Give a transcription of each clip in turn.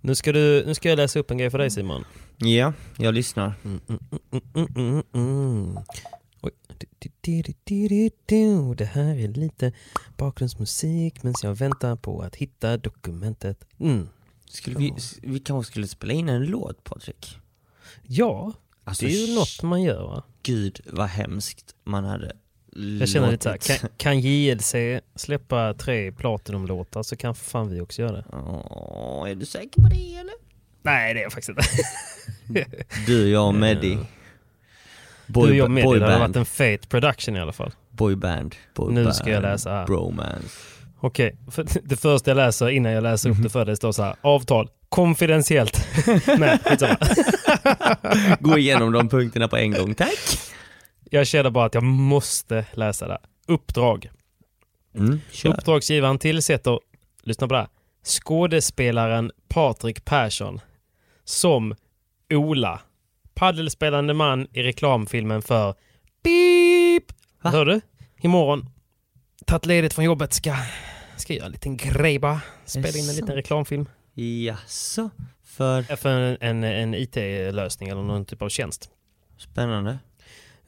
Nu ska, du, nu ska jag läsa upp en grej för dig Simon. Ja, jag lyssnar. Mm, mm, mm. Det här är lite bakgrundsmusik medan jag väntar på att hitta dokumentet. Mm. Skulle vi, vi kanske skulle spela in en låt Patrik? Ja, Alltså, det är ju något man gör va? Gud vad hemskt man hade Jag känner lite såhär, kan, kan JLC släppa tre Platinum-låtar så kan fan vi också göra det. Åh, är du säker på det eller? Nej det är jag faktiskt inte. Du, jag och Meddi. Boy, du och jag med, det hade boyband. varit en fet production i alla fall. Boyband. boyband. Nu ska jag läsa här. Bromance. Okej, för det första jag läser innan jag läser upp det för dig står så här. Avtal, konfidentiellt. Nej. Gå igenom de punkterna på en gång, tack. Jag känner bara att jag måste läsa det. Uppdrag. Mm, kör. Uppdragsgivaren tillsätter, lyssna på det här, skådespelaren Patrik Persson som Ola. Paddelspelande man i reklamfilmen för Beep. Va? Hör du? Imorgon. Tagit ledigt från jobbet. Ska, ska göra en liten grej bara. Spela in en liten reklamfilm. Jaså? För För en, en, en IT-lösning eller någon typ av tjänst. spännande.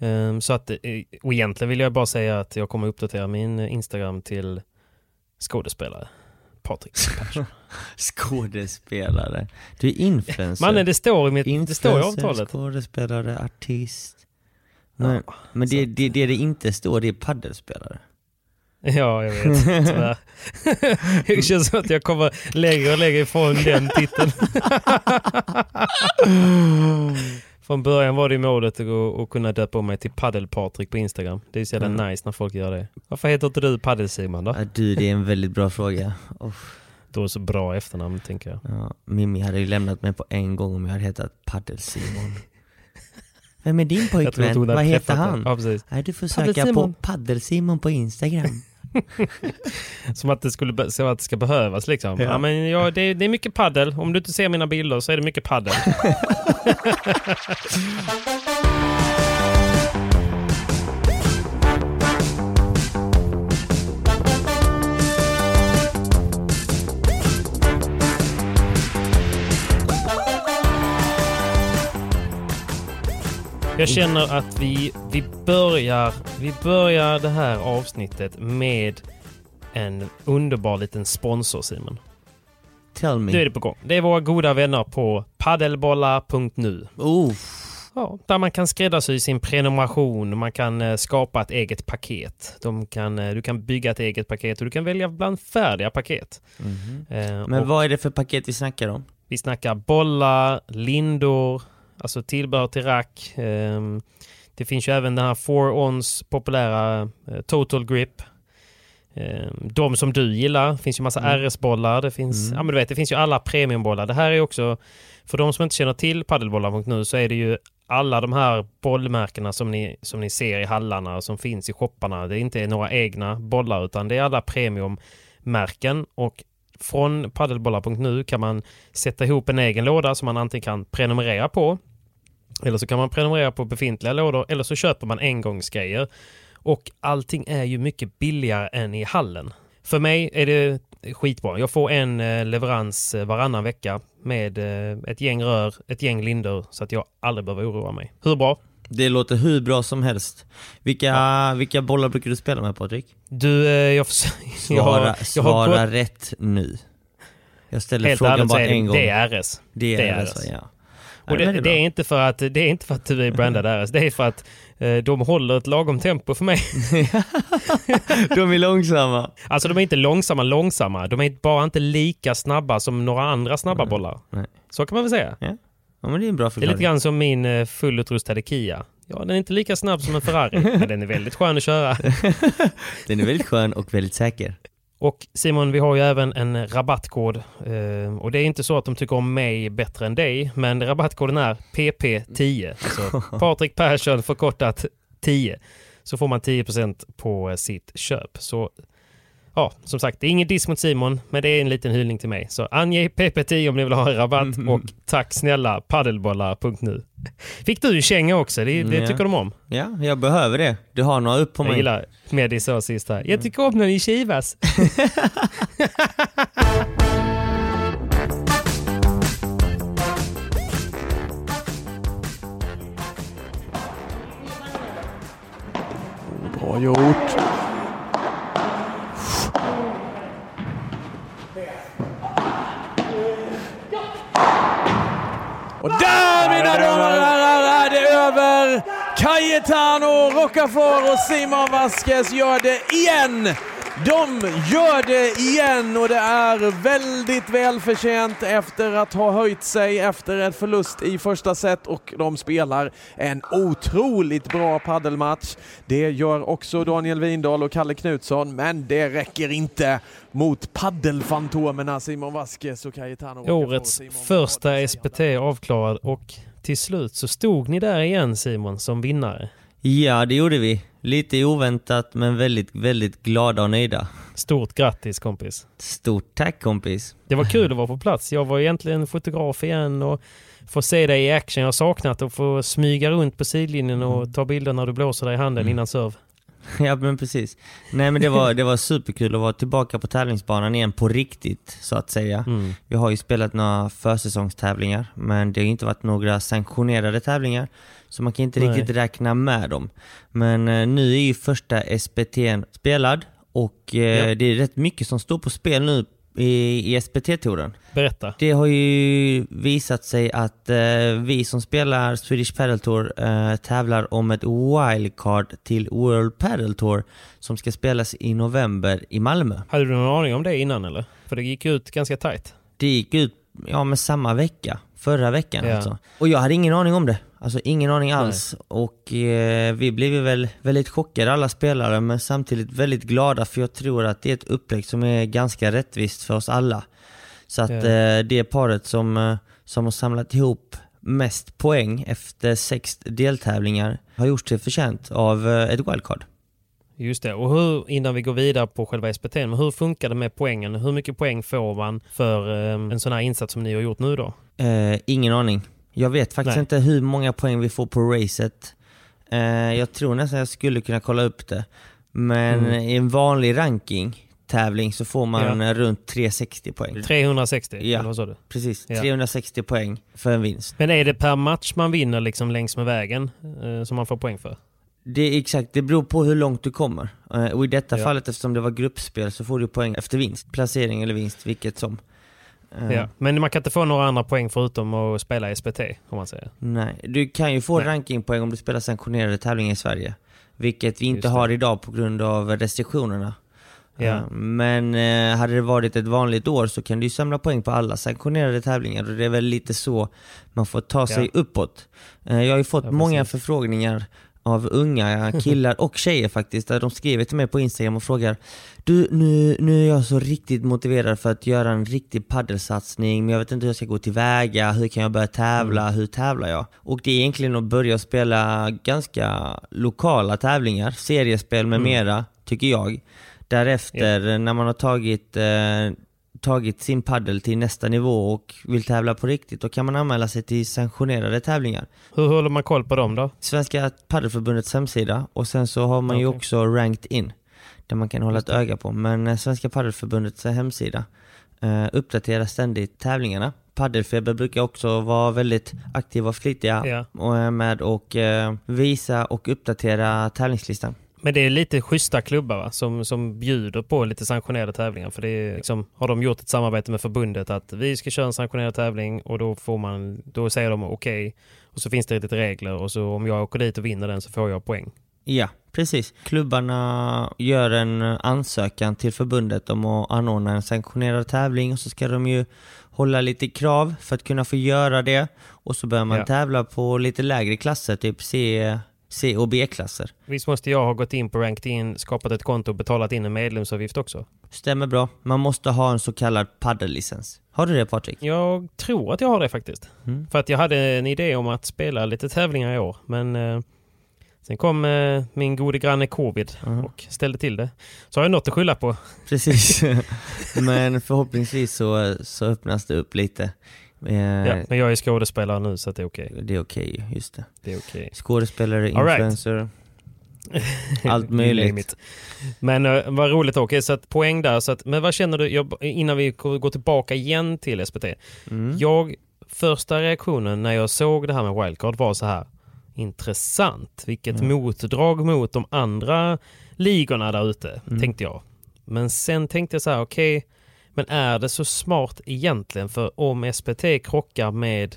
Ehm, så att, eh, och egentligen vill jag bara säga att jag kommer uppdatera min Instagram till skådespelare. Patrik Persson. Skådespelare. Du är influencer. Mannen, det står i, mitt, det står i avtalet. skådespelare, artist. Men, Ja, men det, det, det det inte står, det är paddelspelare. Ja, jag vet. Tyvärr. Det känns som att jag kommer längre och längre ifrån den titeln. Från början var det ju målet att, gå- att kunna döpa om mig till Paddel-Patrik på Instagram. Det är ju så jävla Mm. nice när folk gör det. Varför heter inte du Paddel-Simon då? Ja, du, det är en väldigt bra fråga. Oh, Då är det så bra efternamn tänker jag. ja, Mimmi hade ju lämnat mig på en gång om jag hade hetat Paddel-Simon. Vem är din pojkvän? Vad heter han? Ja. Nej, du får söka på. Paddel-Simon på Instagram. Som att det skulle så att det ska behövas liksom. Ja. Ja. men ja, det, det är mycket paddel. Om du inte ser mina bilder så är det mycket paddel. Jag känner att vi, vi, börjar, vi börjar det här avsnittet med en underbar liten sponsor Simon. Tell Nu är me. det på gång. Det är våra goda vänner på paddelbollar.nu. Oh, Ja, där man kan skräddarsy sin prenumeration, man kan eh, skapa ett eget paket. De kan, eh, du kan bygga ett eget paket och du kan välja bland färdiga paket. mhm. Eh, Men vad är det för paket vi snackar om? Vi snackar bollar, lindor, alltså tillbehör till rack. Ehm, det finns ju även den här 4-ons populära eh, Total Grip. eh, de som du gillar. Det finns ju massa Mm. RS-bollar. Det finns, ja, men du vet, det finns ju alla premiumbollar. Det här är också, för de som inte känner till padelbollar.nu så är det ju alla de här bollmärkena som ni, som ni ser i hallarna och som finns i shopparna. Det är inte några egna bollar utan det är alla premiummärken och från padelbollar.nu kan man sätta ihop en egen låda som man antingen kan prenumerera på eller så kan man prenumerera på befintliga lådor eller så köper man engångsgrejer. Och allting är ju mycket billigare än i hallen. För mig är det skitbra. Jag får en eh, leverans eh, varannan vecka med eh, ett gäng rör, ett gäng linder så att jag aldrig behöver oroa mig. Hur bra? Det låter hur bra som helst. Vilka, vilka bollar brukar du spela med Patrik? Du, jag, jag, Svara, har- jag har svara gått, rätt nu. Jag ställer helt frågan bara en gång. det är RS. det det är är det, så, det. ja. Och det, är det, är inte för att, det är inte för att du är brandad RS, det är för att eh, de håller ett lagom tempo för mig. De är långsamma. Alltså de är inte långsamma långsamma, de är bara inte lika snabba som några andra snabba bollar. Nej. Så kan man väl säga. Ja. ja, det är Det är lite grann som min eh, fullutrustade Kia. Ja, den är inte lika snabb som en Ferrari, men den är väldigt skön att köra. Den är väldigt skön och väldigt säker. Och Simon, vi har ju även en rabattkod. Eh, och det är inte så att de tycker om mig bättre än dig, men rabattkoden är PP10. Alltså Patrik Persson förkortat 10. Så får man 10% på sitt köp. Så ja, som sagt, det är ingen diss mot Simon, men det är en liten hyllning till mig. Så ange PP10 om ni vill ha en rabatt och tack snälla paddelbollar.nu. Fick du en känga också? Det, det Ja. tycker de om. Ja, jag behöver det. Du har några upp på Jag mig. gillar Medi sa sist här. Jag tycker om när ni kivas. Bra gjort. Och där mina damer och herrar är det över. Cayetano Rocafort och Simon Vasquez gör det igen. De gör det igen och det är väldigt välförtjänt efter att ha höjt sig efter en förlust i första set och de spelar en otroligt bra paddelmatch. Det gör också Daniel Windahl och Kalle Knutsson, men det räcker inte mot paddelfantomerna Simon Vasquez och Cayetano. Årets första SPT avklarad och till slut så stod ni där igen Simon som vinnare. Ja, det gjorde vi. Lite oväntat men väldigt, väldigt glada och nöjda. Stort grattis kompis. Stort tack kompis. Det var kul att vara på plats. Jag var egentligen fotograf igen och få se dig i action. Jag har saknat att få smyga runt på sidlinjen och ta bilder när du blåser dig i handen innan serve. Ja men precis. Nej men det var, det var superkul att vara tillbaka på tävlingsbanan igen på riktigt så att säga. Mm. Vi har ju spelat några försäsongstävlingar men det har inte varit några sanktionerade tävlingar. Så man kan inte Nej. riktigt räkna med dem. Men eh, nu är ju första SPT'n spelad och eh, Ja. det är rätt mycket som står på spel nu i, i SPT-touren. Berätta. Det har ju visat sig att eh, vi som spelar Swedish Padel Tour eh, tävlar om ett wildcard till World Padel Tour som ska spelas i november i Malmö. Hade du någon aning om det innan eller? För det gick ut ganska tajt. Det gick ut ja, med samma vecka, förra veckan Ja. alltså. Och jag hade ingen aning om det. Alltså ingen aning alls. Och eh, vi blev väl väldigt chockade alla spelare men samtidigt väldigt glada för jag tror att det är ett upplägg som är ganska rättvist för oss alla. Så att Ja. eh, det paret som, eh, som har samlat ihop mest poäng efter sex deltävlingar har gjort sig förtjänt av eh, ett wildcard. Just det. Och hur, innan vi går vidare på själva SPT, men hur funkar det med poängen? Hur mycket poäng får man för eh, en sån här insats som ni har gjort nu då? Eh, ingen aning. Jag vet faktiskt Nej. inte hur många poäng vi får på racet. Eh, jag tror nästan jag skulle kunna kolla upp det. Men Mm. i en vanlig ranking tävling så får man Ja. runt 360 poäng. 360? Ja. Eller vad sa du? Precis, Ja. 360 poäng för en vinst. Men är det per match man vinner liksom längs med vägen eh, som man får poäng för? Det är exakt, det beror på hur långt du kommer. Eh, och i detta Ja. fallet eftersom det var gruppspel så får du poäng efter vinst. Placering eller vinst, vilket som. Eh, Ja. Men man kan inte få några andra poäng förutom att spela SPT, om man säger. Nej, du kan ju få Nej. rankingpoäng om du spelar sanktionerade tävlingar i Sverige. Vilket vi inte har idag på grund av restriktionerna. Ja. Eh, Men hade det varit ett vanligt år så kan du ju samla poäng på alla sanktionerade tävlingar och det är väl lite så man får ta sig uppåt. Eh, Jag har ju fått Ja, många förfrågningar av unga killar och tjejer faktiskt, där de skriver till mig på Instagram och frågar Du, nu, nu är jag så riktigt motiverad för att göra en riktig paddelsatsning, men jag vet inte hur jag ska gå tillväga, hur kan jag börja tävla, Mm. hur tävlar jag? Och det är egentligen att börja spela ganska lokala tävlingar, seriespel med Mm. mera, tycker jag. Därefter, när man har tagit eh, tagit sin paddel till nästa nivå och vill tävla på riktigt, då kan man anmäla sig till sanktionerade tävlingar. Hur håller man koll på dem då? Svenska paddelförbundets hemsida och sen så har man ju Okej. också ranked in, där man kan hålla ett öga på. Men eh, Svenska paddelförbundets hemsida eh, uppdaterar ständigt tävlingarna. Paddelfeber brukar också vara väldigt aktiva och flitiga är med och eh, visa och uppdatera tävlingslistan. Men det är lite schyssta klubbar va? Som, som bjuder på lite sanktionerade tävlingar. För det är liksom, har de gjort ett samarbete med förbundet att vi ska köra en sanktionerad tävling och då får man, då säger de okej. Och så finns det lite regler och så om jag åker dit och vinner den så får jag poäng. Ja, precis. Klubbarna gör en ansökan till förbundet om att anordna en sanktionerad tävling och så ska de ju hålla lite krav för att kunna få göra det. Och så börjar man Ja. tävla på lite lägre klasser, typ C, C och B-klasser. Visst måste jag ha gått in på Ranked In, skapat ett konto och betalat in en medlemsavgift också? Stämmer bra. Man måste ha en så kallad paddellicens. Har du det Patrik? Jag tror att jag har det faktiskt. Mm. För att jag hade en idé om att spela lite tävlingar i år. Men eh, sen kom eh, min gode granne covid Mhm. och ställde till det. Så har jag något att skylla på. Precis. Men förhoppningsvis så, så öppnas det upp lite. Eh, Ja, men jag är skådespelare nu så att det är okej. Det är okej, just det. Det är okej. Skådespelare, right. influencer, allt möjligt. Men uh, vad roligt, okej, så att poäng där. Så att, men vad känner du, jag, innan vi går tillbaka igen till SPT. Mm. Jag, första reaktionen när jag såg det här med wildcard var så här. Intressant, vilket motdrag mot de andra ligorna där ute, Mm. tänkte jag. Men sen tänkte jag så här, okej, men är det så smart egentligen? För om SPT krockar med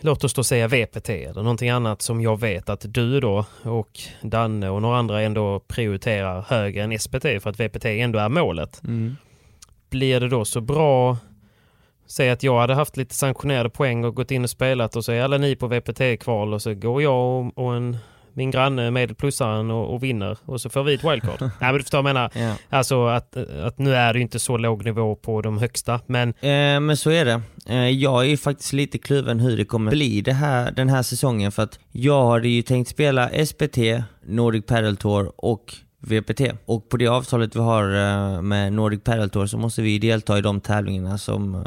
Låt oss då säga VPT eller någonting annat som jag vet att du då och Danne och några andra ändå prioriterar högre än SPT för att VPT ändå är målet. Mm. Blir det då så bra Säg att jag hade haft lite sanktionerade poäng och gått in och spelat och så är alla ni på VPT-kval och så går jag och, och en, min granne med plussaren och, och vinner och så får vi ett wildcard. Nej men du förstår vad jag menar. Ja. Alltså att, att nu är det ju inte så låg nivå på de högsta men Eh, men så är det. Eh, jag är ju faktiskt lite kluven hur det kommer bli det här, den här säsongen för att jag hade ju tänkt spela SPT, Nordic Padel Tour och VPT. Och på det avtalet vi har eh, med Nordic Padel Tour så måste vi delta i de tävlingarna som,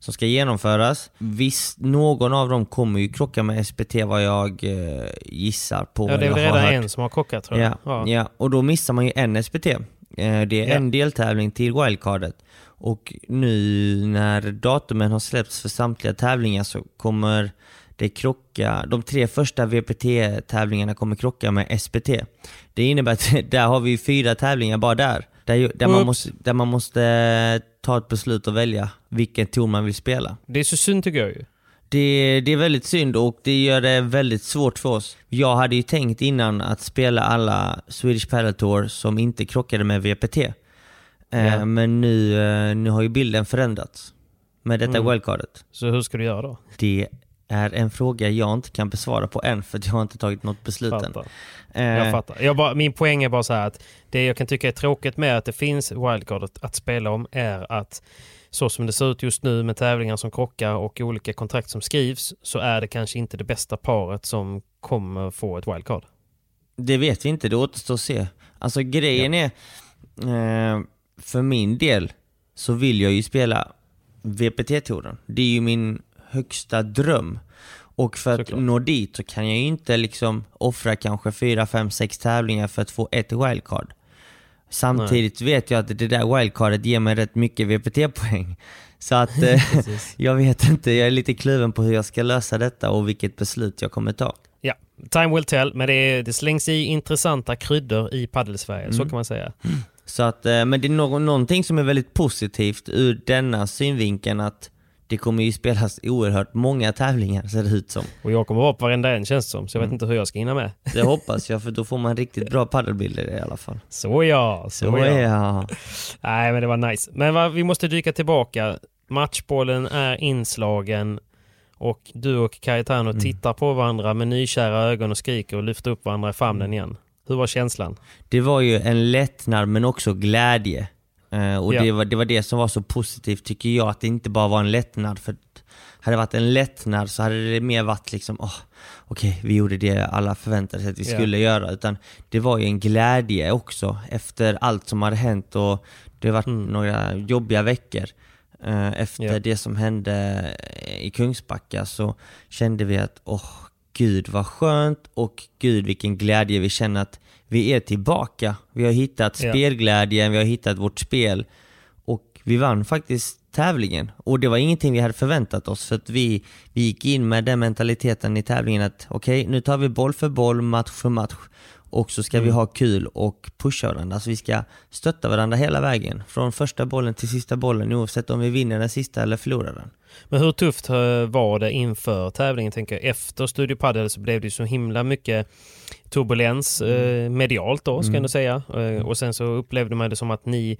som ska genomföras. Visst, någon av dem kommer ju krocka med SPT vad jag eh, gissar på. ja, det är väl redan en som har krockat tror jag. Ja, ja. och då missar man ju en SPT. Eh, Det är Ja. en deltävling till wildcardet. Och nu när datumen har släppts för samtliga tävlingar så kommer det krocka, de tre första VPT-tävlingarna kommer krocka med SPT. Det innebär att där har vi fyra tävlingar bara där. Där, där, man, måste, där man måste ta ett beslut och välja vilken tour man vill spela. Det är så synd tycker jag ju. Det, det är väldigt synd och det gör det väldigt svårt för oss. Jag hade ju tänkt innan att spela alla Swedish Padel Tour som inte krockade med VPT. Ja. Men nu, eh, nu har ju bilden förändrats med detta Mm. wildcardet. Så hur ska du göra då? Det är en fråga jag inte kan besvara på än för jag har inte tagit något beslut än. Eh, Jag fattar. Jag bara, min poäng är bara så här att det jag kan tycka är tråkigt med att det finns wildcard att, att spela om är att så som det ser ut just nu med tävlingar som krockar och olika kontrakt som skrivs så är det kanske inte det bästa paret som kommer få ett wildcard. Det vet vi inte, det återstår att se. Alltså grejen är, eh, för min del så vill jag ju spela VPT-touren. Det är ju min högsta dröm. Och för att Såklart. nå dit så kan jag ju inte liksom offra kanske 4, 5, 6 tävlingar för att få ett wildcard. Samtidigt vet jag att det där wildcardet ger mig rätt mycket VPT-poäng. Så att eh, jag vet inte, jag är lite kluven på hur jag ska lösa detta och vilket beslut jag kommer ta. Ja, time will tell, men det, det slängs i intressanta kryddor i paddelsverige, så kan man säga. Så att, eh, men det är någon, någonting som är väldigt positivt ur denna synvinkeln att det kommer ju spelas oerhört många tävlingar ser det ut som. Och jag kommer vara på varenda en känns det som, så jag vet inte hur jag ska hinna med. Det hoppas jag för då får man riktigt bra paddelbilder i alla fall. Så ja, så, Så ja. ja. Nej, men det var nice. Men va, vi måste dyka tillbaka. Matchbollen är inslagen och du och Cayetano Mm. tittar på varandra med nykära ögon och skriker och lyfter upp varandra i famnen igen. Hur var känslan? Det var ju en lättnad men också glädje. Eh, och Ja. det, var, det var det som var så positivt tycker jag, att det inte bara var en lättnad. För hade det varit en lättnad så hade det mer varit liksom, åh, okej vi gjorde det alla förväntade sig att vi skulle göra. Utan det var ju en glädje också efter allt som hade hänt och det har varit Mm. några jobbiga veckor. Eh, efter Ja. det som hände i Kungsbacka så kände vi att, åh gud vad skönt och gud vilken glädje vi känner att vi är tillbaka. Vi har hittat spelglädjen, vi har hittat vårt spel och vi vann faktiskt tävlingen. Och det var ingenting vi hade förväntat oss för att vi, vi gick in med den mentaliteten i tävlingen att okej, nu tar vi boll för boll, match för match och så ska vi ha kul och pusha varandra. Alltså vi ska stötta varandra hela vägen. Från första bollen till sista bollen oavsett om vi vinner den sista eller förlorar den. Men hur tufft eh, var det inför tävlingen? Tänker jag. Efter Studio Padel så blev det så himla mycket turbulens eh, medialt då, ska jag ändå säga. Eh, och sen så upplevde man det som att ni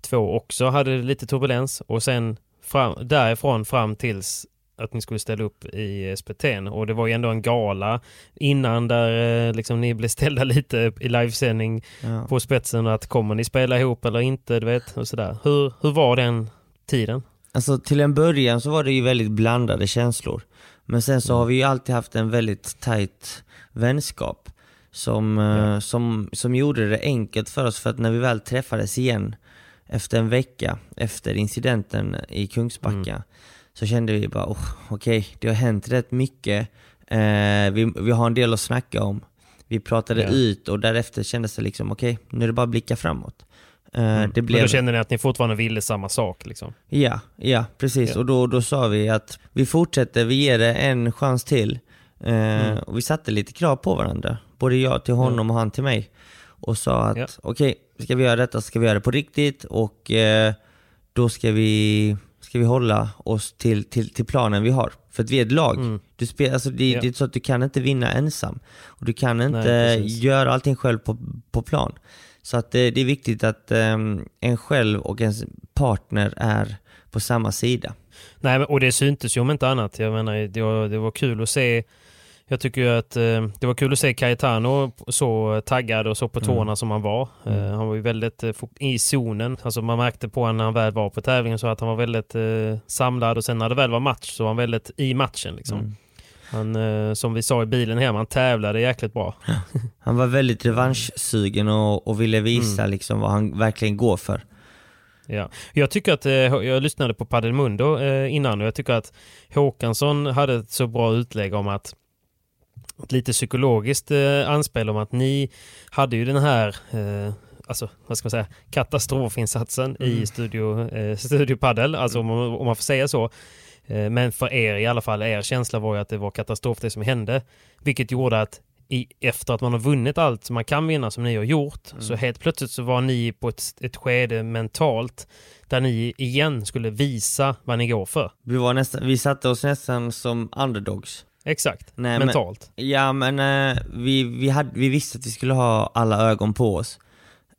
två också hade lite turbulens och sen fram, därifrån fram tills att ni skulle ställa upp i SPT. Och det var ju ändå en gala innan där eh, liksom ni blev ställda lite i livesändning Ja. på spetsen att kommer ni spela ihop eller inte, du vet, och sådär. Hur, hur var den tiden? Alltså till en början så var det ju väldigt blandade känslor. Men sen så har vi ju alltid haft en väldigt tight vänskap. Som, eh, som, som gjorde det enkelt för oss för att när vi väl träffades igen efter en vecka efter incidenten i Kungsbacka så kände vi bara, oh, okej, det har hänt rätt mycket. Eh, vi, vi har en del att snacka om. Vi pratade Ja. ut och därefter kändes det liksom, okej, nu är det bara att blicka framåt. Eh, det Mm. Men blev... då kände ni att ni fortfarande ville samma sak liksom? Ja, ja precis. Ja. Och då, då sa vi att vi fortsätter, vi ger det en chans till. Eh, Mm. Och vi satte lite krav på varandra. Både jag till honom och han till mig. Och sa att Ja. okej, ska vi göra detta ska vi göra det på riktigt och eh, då ska vi, ska vi hålla oss till, till, till planen vi har. För att vi är ett lag. Mm. Du spel, alltså det, Ja. det är så att du kan inte vinna ensam. Och du kan inte precis. göra allting själv på, på plan. Så att eh, det är viktigt att ehm, en själv och ens partner är på samma sida. Nej, och det syntes ju om inte annat. Jag menar, det var, det var kul att se jag tycker ju att eh, det var kul att se Cayetano så taggad och så på tårna som han var. Eh, han var ju väldigt eh, i zonen. Alltså man märkte på honom när han väl var på tävlingen så att han var väldigt eh, samlad och sen när det väl var match så var han väldigt i matchen. Liksom. Mm. Han, eh, som vi sa i bilen hem, han tävlade jäkligt bra. Han var väldigt revanschsugen och, och ville visa liksom vad han verkligen går för. Ja. Jag tycker att, eh, jag lyssnade på Padel Mundo eh, innan och jag tycker att Håkansson hade ett så bra utlägg om att ett lite psykologiskt eh, anspel om att ni hade ju den här eh, alltså, vad ska man säga, katastrofinsatsen i Studio, eh, studio Padel, alltså om, man- om man får säga så. Eh, men för er i alla fall, er känsla var ju att det var katastrof det som hände. Vilket gjorde att i, efter att man har vunnit allt som man kan vinna som ni har gjort, så helt plötsligt så var ni på ett, ett skede mentalt där ni igen skulle visa vad ni går för. Vi, var nästan, vi satte oss nästan som underdogs. Exakt, Nej, men- mentalt. Ja men eh, vi, vi, hade, vi visste att vi skulle ha alla ögon på oss.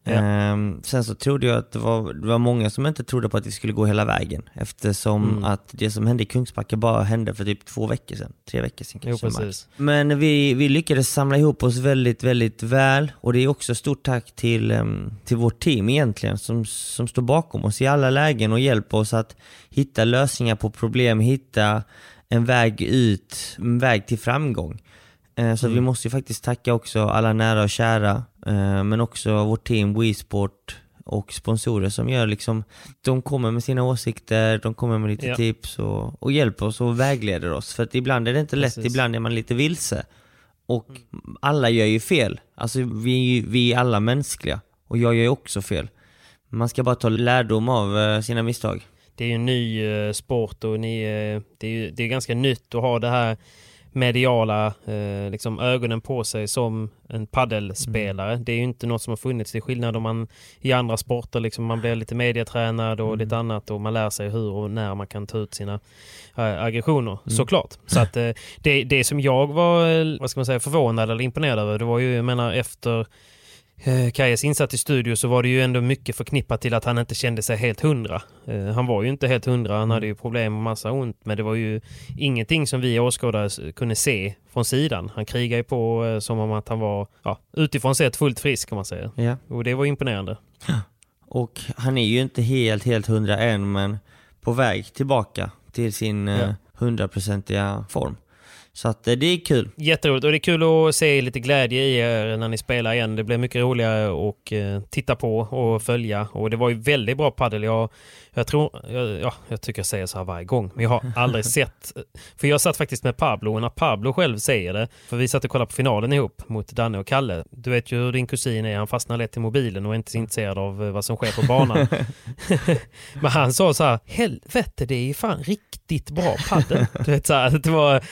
Ja. Ehm, sen så trodde jag att det var, det var många som inte trodde på att vi skulle gå hela vägen. Eftersom Mm. att det som hände i Kungsbacka bara hände för typ två veckor sedan. Tre veckor sedan Jo, kanske. max. precis. Men vi, vi lyckades samla ihop oss väldigt, väldigt väl. Och det är också stort tack till, em, till vårt team egentligen som, som står bakom oss i alla lägen och hjälper oss att hitta lösningar på problem, hitta en väg ut, en väg till framgång. Eh, Så vi måste ju faktiskt tacka också alla nära och kära, eh, men också vårt team WeSport och sponsorer som gör liksom, de kommer med sina åsikter, de kommer med lite Ja. tips och, och hjälper oss och vägleder oss. För att ibland är det inte lätt, Precis. ibland är man lite vilse. Och alla gör ju fel. Alltså vi, vi är alla mänskliga. Och jag gör ju också fel. Man ska bara ta lärdom av eh, sina misstag. Det är ju en ny eh, sport och ni, eh, det, är ju, det är ganska nytt att ha det här mediala eh, liksom ögonen på sig som en paddelspelare. Det är ju inte något som har funnits. Det är skillnad om man i andra sporter liksom man blir lite medietränad och lite annat och man lär sig hur och när man kan ta ut sina äh, aggressioner såklart. Så att eh, det, det som jag var eh, vad ska man säga, förvånad eller imponerad över det var ju, jag menar efter Kajes insats i studio så var det ju ändå mycket förknippat till att han inte kände sig helt hundra. Eh, han var ju inte helt hundra, han hade ju problem och massa ont men det var ju ingenting som vi åskådare kunde se från sidan. Han krigade ju på eh, som om att han var ja, utifrån sett fullt frisk kan man säga. Ja. Och det var imponerande. Och han är ju inte helt, helt hundra än, men på väg tillbaka till sin Ja. eh, hundraprocentiga form. Så att eh, det är kul. Jätteroligt och det är kul att se lite glädje i er när ni spelar igen. Det blir mycket roligare att eh, titta på och följa och det var ju väldigt bra paddel. Jag, jag tror, jag, ja, jag tycker jag säger så här varje gång, men jag har aldrig sett... För jag satt faktiskt med Pablo och när Pablo själv säger det, för vi satt och kollade på finalen ihop mot Danne och Kalle. Du vet ju hur din kusin är, han fastnar lätt i mobilen och är inte så intresserad av eh, vad som sker på banan. men han sa så här, helvete det är fan riktigt bra paddel. Du vet så här, det var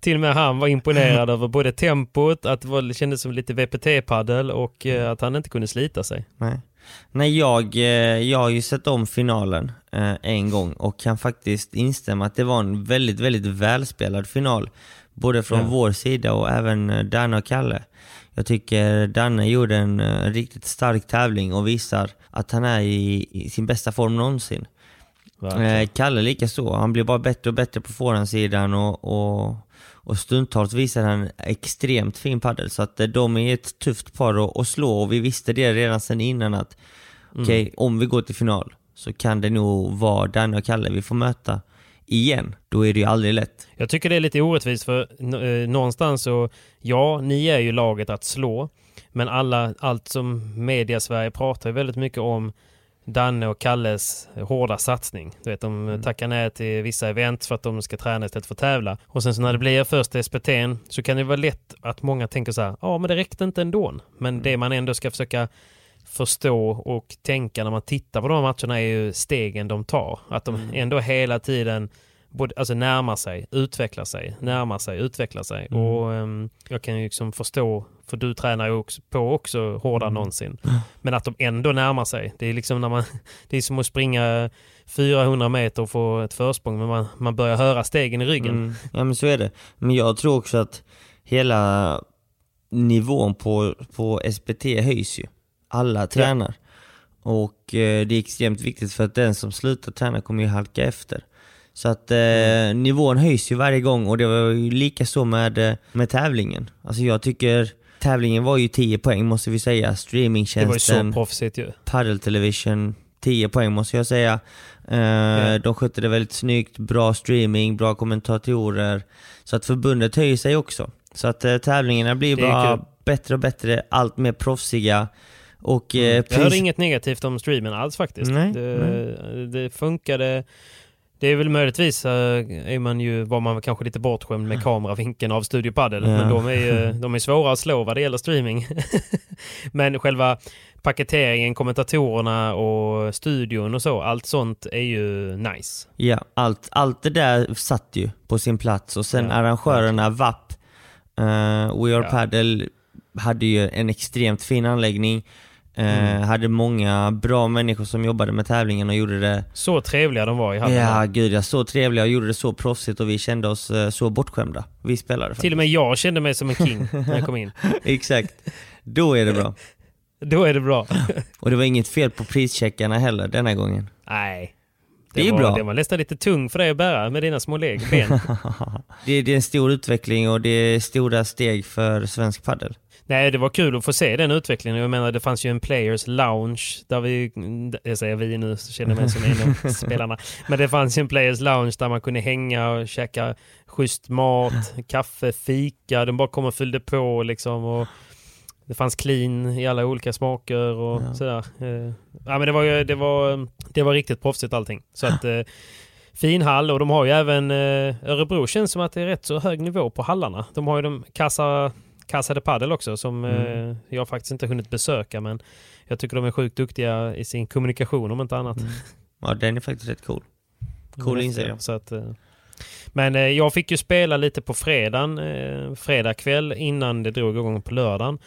till och med han var imponerad över både tempot, att det, var, det kändes som lite VPT-paddel och eh, att han inte kunde slita sig. Nej. Nej, jag, eh, jag har ju sett om finalen eh, en gång och kan faktiskt instämma att det var en väldigt, väldigt välspelad final. Både från Ja. vår sida och även eh, Danne och Kalle. Jag tycker Danne gjorde en riktigt stark tävling och visar att han är i, i sin bästa form någonsin. Verkligen. Kalle lika så. Han blir bara bättre och bättre på forehandsidan och, och, och stundtals visar han extremt fin padel. Så att eh, de är ett tufft par att, slå och vi visste det redan sedan innan att okej, om vi går till final så kan det nog vara Danne och Kalle vi får möta igen. Då är det ju aldrig lätt. Jag tycker det är lite orättvist för eh, någonstans så, ja, ni är ju laget att slå, men alla, allt som media-Sverige pratar ju väldigt mycket om Danne och Kalles hårda satsning. Du vet, de tackar nej till vissa event för att de ska träna istället för att tävla. Och sen så när det blir första SPT'n så kan det vara lätt att många tänker så här, ja men det räckte inte ändå. Men det man ändå ska försöka förstå och tänka när man tittar på de här matcherna är ju stegen de tar. Att de ändå hela tiden både, alltså närmar sig, utvecklar sig, närmar sig, utvecklar sig. Mm. Och ehm, jag kan ju liksom förstå, för du tränar ju också på också hårdare än någonsin. Men att de ändå närmar sig. Det är liksom när man, det är som att springa 400 meter och få ett försprång, men man, man börjar höra stegen i ryggen. Mm. Ja men så är det. Men jag tror också att hela nivån på, på SPT höjs ju. Alla tränar. Och eh, det är extremt viktigt för att den som slutar träna kommer ju halka efter. Så att eh, Mm. nivån höjs ju varje gång och det var ju lika så med, eh, med tävlingen. Alltså jag tycker tävlingen var ju 10 poäng måste vi säga. Det var ju Streamingtjänsten, så proffsigt ju. Paddle Television, 10 poäng måste jag säga. Eh, Ja. De skötte det väldigt snyggt, bra streaming, bra kommentatorer. Så att förbundet höjer sig också. Så att eh, tävlingarna blir Det bara kul. bättre och bättre, allt mer proffsiga. Och eh, Jag hörde inget negativt om streamen alls faktiskt. Nej, det, det funkade. Det är väl möjligtvis, eh, är man ju, var man kanske lite bortskämd med kameravinkeln av Studio Padel. Ja. Men de är ju de är svåra att slå vad det gäller streaming. men själva paketeringen, kommentatorerna och studion och så, allt sånt är ju nice. Ja, allt, allt det där satt ju på sin plats och sen Ja, arrangörerna VAP, uh, We Are Ja. Padel hade ju en extremt fin anläggning. Eh, Mm. Hade många bra människor som jobbade med tävlingen och gjorde det Så trevliga de var i hallen. Ja, gud ja. Så trevliga och gjorde det så proffsigt och vi kände oss eh, så bortskämda. Vi spelade faktiskt. Till och med jag kände mig som en king när jag kom in. Exakt. Då är det bra. Då är det bra. Och det var inget fel på prischeckarna heller denna gången. Nej. Det är var, bra. Det var nästan lite tung för dig att bära med dina små leg, ben. Det, det är en stor utveckling och det är stora steg för svensk paddel. Nej, det var kul att få se den utvecklingen. Jag menar, det fanns ju en Players Lounge där vi, jag säger vi nu, så känner jag mig som en av spelarna. Men det fanns ju en Players Lounge där man kunde hänga och käka schysst mat, kaffe, fika. De bara kom och fyllde på liksom. Och det fanns clean i alla olika smaker och Ja. sådär. Eh, Ja, men det var, det, var, det var riktigt proffsigt allting. Så att, eh, fin hall och de har ju även eh, Örebro känns som att det är rätt så hög nivå på hallarna. De har ju de Casa, Casa de Padel också som Mm. jag faktiskt inte hunnit besöka men jag tycker de är sjukt duktiga i sin kommunikation om inte annat. Ja, den är faktiskt rätt cool. Cool Rätt, insider. ja, så att, Men jag fick ju spela lite på fredagen, fredag kväll innan det drog igång på lördagen.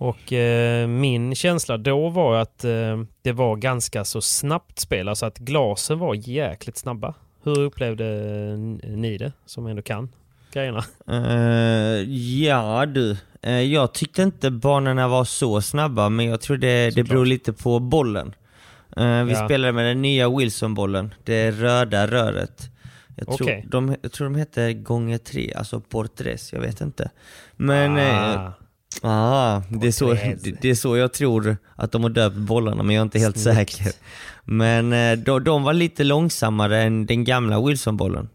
Och eh, min känsla då var att eh, det var ganska så snabbt spel, alltså att glasen var jäkligt snabba. Hur upplevde ni det, som ändå kan? grejerna? Eh, ja du, Eh, jag tyckte inte banorna var så snabba, men jag tror det, det beror lite på bollen. Eh, vi Ja. spelade med den nya Wilson-bollen, det röda röret. Jag tror, Okej. de, jag tror de heter gånger tre, alltså portres, jag vet inte. Men... eh, Ah, Ah, det, är så, det, det är så jag tror att de har döpt bollarna, men jag är inte helt Snyggt. säker. Men eh, de, de var lite långsammare än den gamla Wilson-bollen.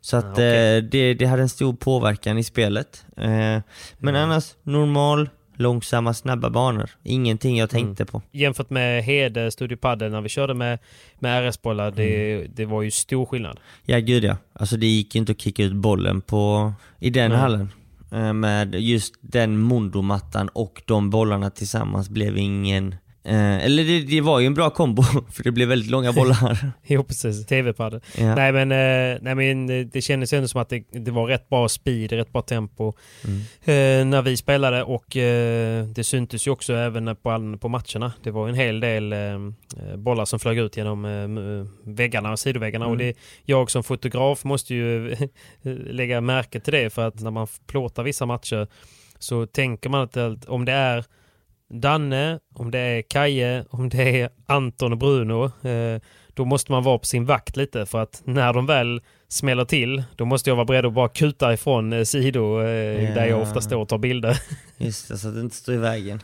Så att Ah, okej. eh, det, det hade en stor påverkan i spelet. Eh, men Mm. annars, normal, långsamma, snabba banor. Ingenting jag tänkte på. jämfört med Hede Studio Padel när vi körde med, med RS-bollar, det, Mm. det var ju stor skillnad. Ja gud ja. Alltså det gick ju inte att kicka ut bollen på, i den hallen. Eh, med just den mondomattan och de bollarna tillsammans blev ingen... Eh, eller det, det var ju en bra kombo, för det blev väldigt långa bollar. Jo precis, TV-padel. Ja. Nej men, eh, nej, men eh, det kändes ändå som att det, det var rätt bra speed, rätt bra tempo Mm. eh, när vi spelade och eh, det syntes ju också även på, på matcherna. Det var en hel del eh, bollar som flög ut genom eh, väggarna och sidoväggarna och Mm. det, jag som fotograf måste ju lägga märke till det för att när man plåtar vissa matcher så tänker man att om det är Danne, om det är Kaje, om det är Anton och Bruno, eh, då måste man vara på sin vakt lite för att när de väl smäller till, då måste jag vara beredd att bara kuta ifrån eh, sidor eh, där jag ofta står och tar bilder. Just det, så att det inte står i vägen.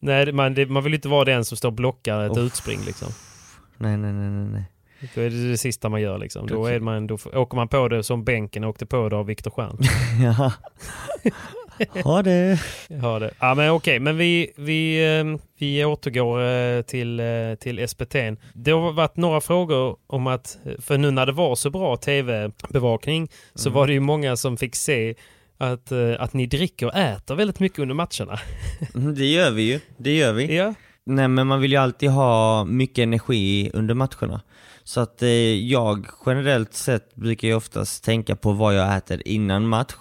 Nej, man, det, man vill inte vara den som står och blockar ett Uff. utspring liksom. Nej, nej, nej, nej, nej. Då är det det sista man gör liksom. Då, är man, då åker man på det som bänken åkte på det av Viktor Stjern. Ja. Ha det. Ja, det. Ja, men okej, men vi, vi, eh, vi återgår eh, till, eh, till SPT. Det har varit några frågor om att, för nu när det var så bra tv-bevakning så var det ju många som fick se att, eh, att ni dricker och äter väldigt mycket under matcherna. Mm, Det gör vi ju. Det gör vi. Ja, Nej men man vill ju alltid ha mycket energi under matcherna. Så att eh, jag generellt sett brukar ju oftast tänka på vad jag äter innan match.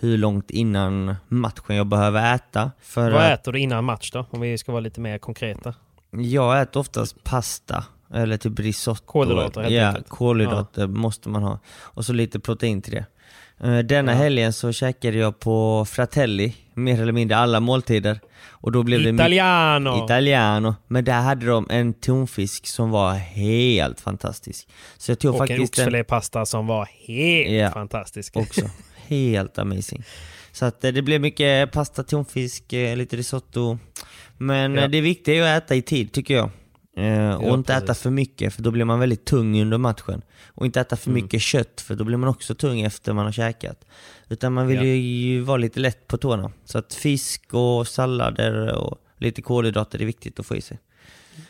Hur långt innan matchen jag behöver äta. För vad äter du innan match då? Om vi ska vara lite mer konkreta. jag äter oftast pasta. Eller typ risotto. Kolhydrater, helt Ja, enkelt. kolhydrater måste man ha. Och så lite protein till det. Eh, Denna Ja. helgen så käkade jag på Fratelli, mer eller mindre alla måltider. Och då blev det mycket- Italiano! Italiano, men där hade de en tonfisk som var helt fantastisk. Så jag tog och en faktiskt den oxfilépasta som var helt Ja. fantastisk. också. Helt amazing. Så att eh, det blev mycket pasta, tonfisk, eh, lite risotto. Men Ja. eh, det viktiga är att äta i tid tycker jag. Eh, och Ja, inte äta precis. för mycket för då blir man väldigt tung under matchen. Och inte äta för Mm. mycket kött för då blir man också tung efter man har käkat. Utan man vill Ja. ju, vara lite lätt på tårna. Så att fisk och sallader och lite kolhydrater är viktigt att få i sig.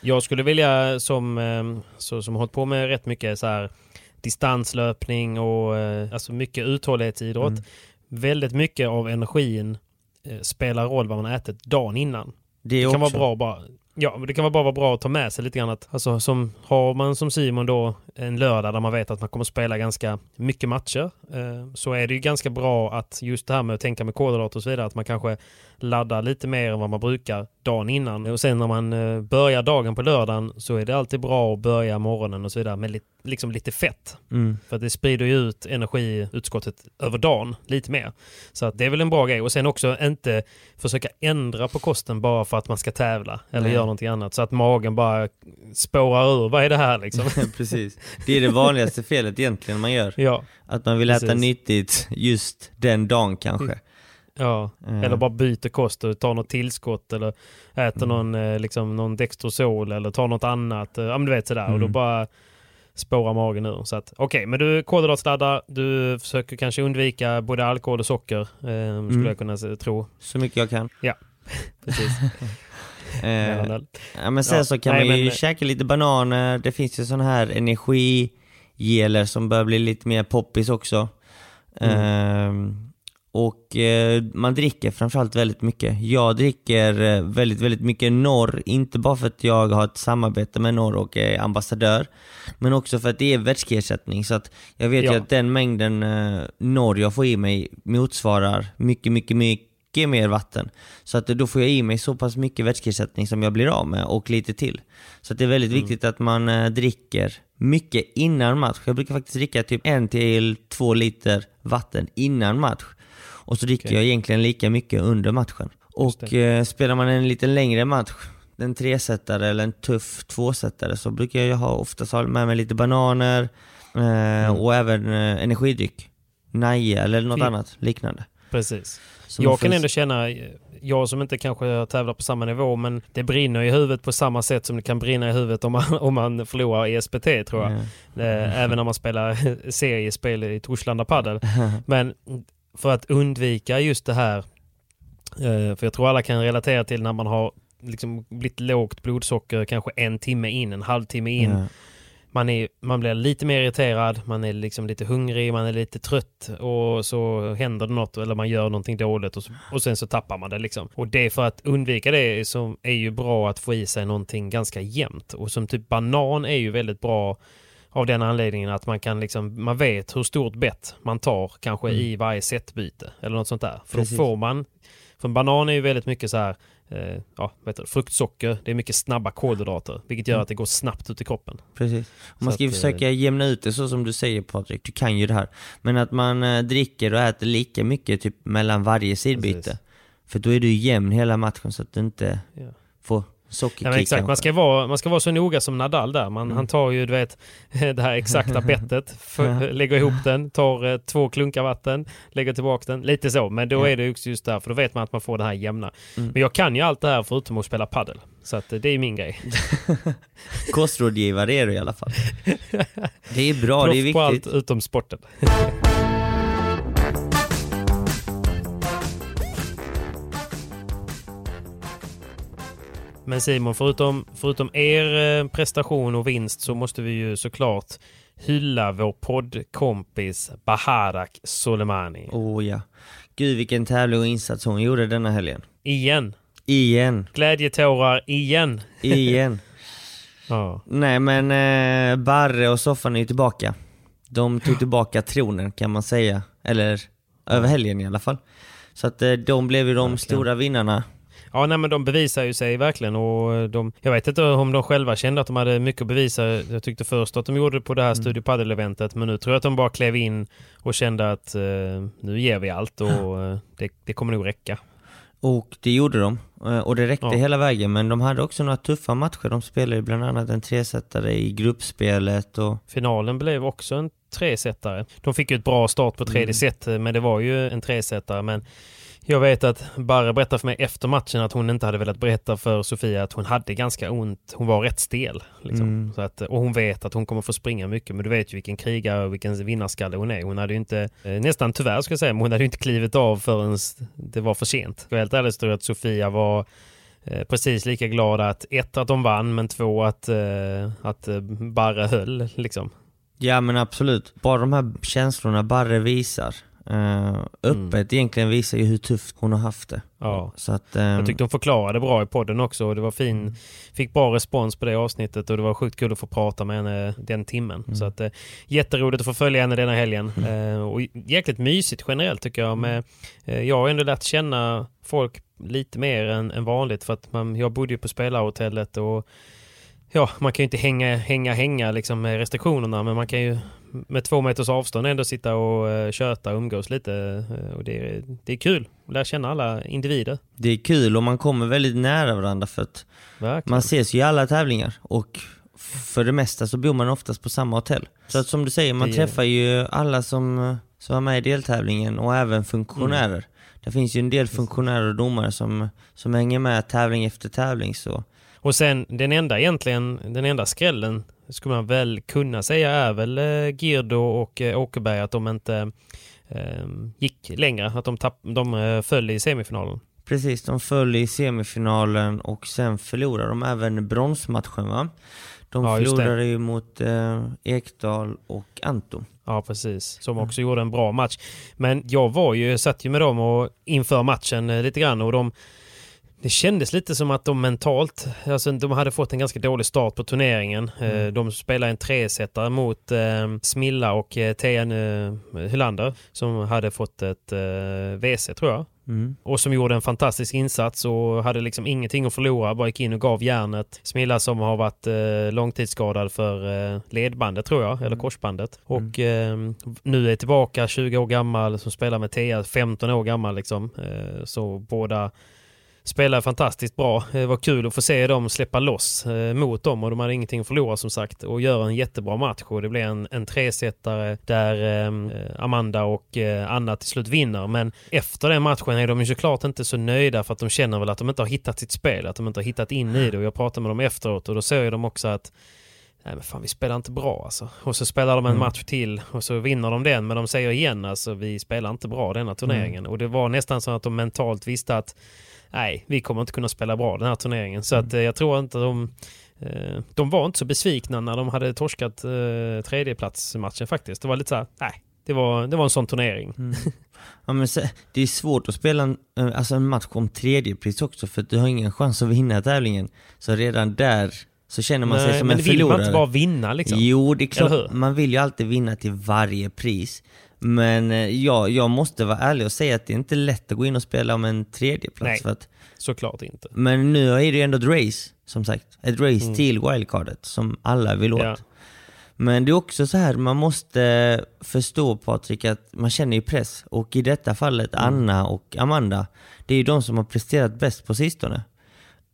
Jag skulle vilja, som, så, som hållit på med rätt mycket så här distanslöpning och eh, alltså mycket uthållighetsidrott. Mm. Väldigt mycket av energin eh, spelar roll vad man ätit dagen innan. Det, Det kan också, vara bra bara. Ja, men det kan vara bara vara bra att ta med sig lite grann att, alltså som, har man som Simon då en lördag där man vet att man kommer spela ganska mycket matcher eh, så är det ju ganska bra att just det här med att tänka med kolhydrater och så vidare att man kanske laddar lite mer än vad man brukar dagen innan och sen när man eh, börjar dagen på lördagen så är det alltid bra att börja morgonen och så vidare med lite, liksom lite fett. Mm. För att det sprider ju ut energiutskottet över dagen lite mer. Så att det är väl en bra grej. Och sen också inte försöka ändra på kosten bara för att man ska tävla eller Göra någonting annat. Så att magen bara spårar ur. Vad är det här liksom? Precis. Det är det vanligaste felet egentligen man gör. ja, Att man vill äta Precis. nyttigt just den dagen kanske. ja. Eh, Eller bara byter kost och tar något tillskott eller äter någon, eh, liksom, någon Dextrosol eller tar något annat. Eh, Ja men du vet sådär. Och då Mm. bara spårar magen ur. Så att okej, men du kolhydratsladdar. Du försöker kanske undvika både alkohol och socker. Eh, skulle Mm. jag kunna tro. Så mycket jag kan. Precis. Eh, ja, men sen Ja, så kan nej, man ju men- käka lite bananer. Det finns ju sådana här energigeler som börjar bli lite mer poppis också. Mm. Ehm, och eh, man dricker framförallt väldigt mycket. Jag dricker eh, väldigt, väldigt mycket norr, inte bara för att jag har ett samarbete med norr och är ambassadör, men också för att det är vätskeersättning. Så att jag vet Ja. ju att den mängden eh, norr jag får i mig motsvarar mycket, mycket, mycket mycket mer vatten. Så att då får jag i mig så pass mycket vätskeersättning som jag blir av med och lite till. Så att det är väldigt mm. viktigt att man eh, dricker mycket innan match. Jag brukar faktiskt dricka typ en till två liter vatten innan match. Och så dricker okay. jag egentligen lika mycket under matchen. Och eh, spelar man en lite längre match, en tresättare eller en tuff tvåsättare, så brukar jag ha oftast ha med mig lite bananer eh, mm. och även eh, energidryck. Naja eller något Fy. annat liknande. Precis. Som jag kan ändå känna, jag som inte kanske tävlar på samma nivå, men det brinner i huvudet på samma sätt som det kan brinna i huvudet om man, om man förlorar i SPT tror jag. Mm. Även när man spelar seriespel i Torslanda Padel. Men för att undvika just det här, eh, för jag tror alla kan relatera till när man har liksom blivit lågt blodsocker kanske en timme in, en halvtimme in. Mm man, är, man blir lite mer irriterad, man är liksom lite hungrig, man är lite trött och så händer det något eller man gör någonting dåligt och, så, och sen så tappar man det liksom. Och det för att undvika det så är ju bra att få i sig någonting ganska jämnt och som typ banan är ju väldigt bra av den anledningen att man kan liksom, man vet hur stort bett man tar kanske mm. i varje setbyte eller något sånt där. För Precis. då får man, för en banan är ju väldigt mycket så här eh, ja, du, fruktsocker, det är mycket snabba kolhydrater, vilket gör mm. att det går snabbt ut i kroppen. Precis. Och man ska ju försöka eh, jämna ut det så som du säger Patrik, du kan ju det här. Men att man eh, dricker och äter lika mycket typ mellan varje sidbyte. För då är du jämn hela matchen så att du inte ja. får Ja, exakt. Man ska, vara, man ska vara så noga som Nadal där. Man, mm. Han tar ju du vet, det här exakta bettet, för, lägger ihop den, tar eh, två klunkar vatten, lägger tillbaka den. Lite så, men då är det också just där, för då vet man att man får det här jämna. Mm. Men jag kan ju allt det här förutom att spela paddel. Så att det är min grej. Kostrådgivare är du i alla fall. Det är bra, det är viktigt. på allt utom sporten. Men Simon, förutom, förutom er eh, prestation och vinst så måste vi ju såklart hylla vår poddkompis Baharak Soleimani. Oh ja. Gud vilken tävling och insats hon gjorde denna helgen. Igen. Igen. Glädjetårar igen. Igen. ja. Nej men eh, Barre och Soffan är ju tillbaka. De tog tillbaka tronen kan man säga. Eller över helgen i alla fall. Så att eh, de blev ju de Verkligen. stora vinnarna Ja, nej, men de bevisar ju sig verkligen och de, jag vet inte om de själva kände att de hade mycket att bevisa. Jag tyckte först att de gjorde det på det här mm. Studio Padel-eventet, men nu tror jag att de bara klev in och kände att eh, nu ger vi allt och eh, det, det kommer nog räcka. Och det gjorde de. Eh, och det räckte ja. hela vägen, men de hade också några tuffa matcher. De spelade bland annat en tresättare i gruppspelet och... Finalen blev också en tresättare. De fick ju ett bra start på tredje mm. set, men det var ju en tresättare. Men jag vet att Barre berättade för mig efter matchen att hon inte hade velat berätta för Sofia att hon hade ganska ont. Hon var rätt stel. Liksom. Mm. Så att, och hon vet att hon kommer få springa mycket. Men du vet ju vilken krigare och vilken vinnarskalle hon är. Hon hade ju inte, eh, nästan tyvärr ska jag säga, men hon hade ju inte klivit av förrän det var för sent. Och helt ärligt tror jag att Sofia var eh, precis lika glad att ett, att de vann, men två, att, eh, att Barre höll. Liksom. Ja men absolut. Bara de här känslorna Barre visar Uh, öppet mm. egentligen visar ju hur tufft hon har haft det. Ja. Så att, um... Jag tyckte hon förklarade bra i podden också och det var fin, mm. fick bra respons på det avsnittet och det var sjukt kul att få prata med henne den timmen. Mm. Så att, uh, jätteroligt att få följa henne denna helgen. Uh, och jäkligt mysigt generellt tycker jag. Med, uh, jag har ändå lärt känna folk lite mer än, än vanligt för att man, jag bodde ju på spelarhotellet och ja, man kan ju inte hänga, hänga, hänga liksom med restriktionerna men man kan ju med två meters avstånd ändå sitta och uh, köta och umgås lite. Uh, och det, är, det är kul att lära känna alla individer. Det är kul och man kommer väldigt nära varandra för att Verkligen. man ses ju i alla tävlingar och för det mesta så bor man oftast på samma hotell. Så att som du säger, man det... träffar ju alla som, som var med i deltävlingen och även funktionärer. Mm. Det finns ju en del funktionärer och domare som, som hänger med tävling efter tävling. Så. Och sen den enda egentligen, den enda skrällen skulle man väl kunna säga är väl eh, Girdo och eh, Åkerberg att de inte eh, gick längre, att de, tapp, de eh, föll i semifinalen. Precis, de föll i semifinalen och sen förlorade de även bronsmatchen va? De ja, förlorade ju mot eh, Ekdal och Anton. Ja, precis. Som också mm. gjorde en bra match. Men jag var ju, satt ju med dem och inför matchen lite grann och de det kändes lite som att de mentalt, alltså de hade fått en ganska dålig start på turneringen. Eh, mm. De spelade en tresetare mot eh, Smilla och eh, TN eh, Hylander som hade fått ett WC tror jag. Och som gjorde en fantastisk insats och hade liksom ingenting att förlora. Bara gick in och gav järnet. Smilla som har varit eh, långtidsskadad för eh, ledbandet tror jag, eller korsbandet. Och eh, nu är tillbaka 20 år gammal, som spelar med Tea, 15 år gammal liksom. Eh, så båda spelar fantastiskt bra. Det var kul att få se dem släppa loss eh, mot dem och de hade ingenting att förlora som sagt och gör en jättebra match och det blir en, en tresetare där eh, Amanda och eh, Anna till slut vinner. Men efter den matchen är de ju såklart inte så nöjda för att de känner väl att de inte har hittat sitt spel, att de inte har hittat in i det och jag pratade med dem efteråt och då säger de också att Nej men fan vi spelar inte bra alltså. Och så spelar de en match till och så vinner de den men de säger igen alltså vi spelar inte bra denna turneringen. Och det var nästan så att de mentalt visste att nej, vi kommer inte kunna spela bra den här turneringen. Så att eh, jag tror inte de... Eh, de var inte så besvikna när de hade torskat eh, tredjeplatsmatchen faktiskt. Det var lite så här, nej, det var, det var en sån turnering. Ja, men det är svårt att spela en, alltså en match om tredjepris också för du har ingen chans att vinna tävlingen. Så redan där så känner man sig Nej, som men en vill förlorare. man inte bara vinna liksom? Jo, det är klart. Man vill ju alltid vinna till varje pris. Men eh, ja, jag måste vara ärlig och säga att det är inte lätt att gå in och spela om en tredjeplats. Nej. För att, Såklart inte. men nu är det ju ändå ett race, som sagt. Ett race till wildcardet som alla vill åt. Mm. Ja. Men det är också så här, man måste förstå Patrik att man känner ju press. Och i detta fallet Mm. Anna och Amanda, det är ju de som har presterat bäst på sistone.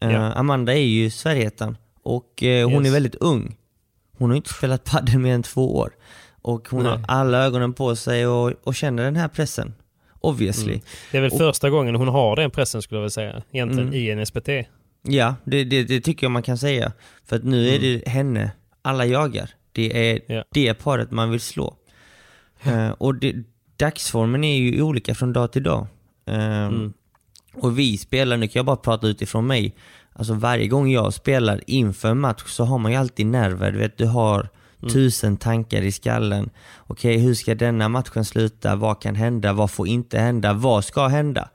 Eh, Ja. Amanda är ju Sverigeettan och eh, hon Yes. är väldigt ung. Hon har inte spelat padel mer än två år. Och hon har Nej. alla ögonen på sig och, och känner den här pressen. Obviously. Mm. Det är väl Och- första gången hon har den pressen skulle jag vilja säga. Egentligen Mm. i en SPT. Ja, det, det, det tycker jag man kan säga. För att nu är det henne alla jagar. Det är Ja. det paret man vill slå. Eh, och det, dagsformen är ju olika från dag till dag. Eh, Och vi spelar, nu kan jag bara prata utifrån mig. Alltså varje gång jag spelar inför en match så har man ju alltid nerver. Du vet, du har tusen tankar i skallen. Okej, hur ska denna matchen sluta? Vad kan hända? Vad får inte hända? Vad ska hända?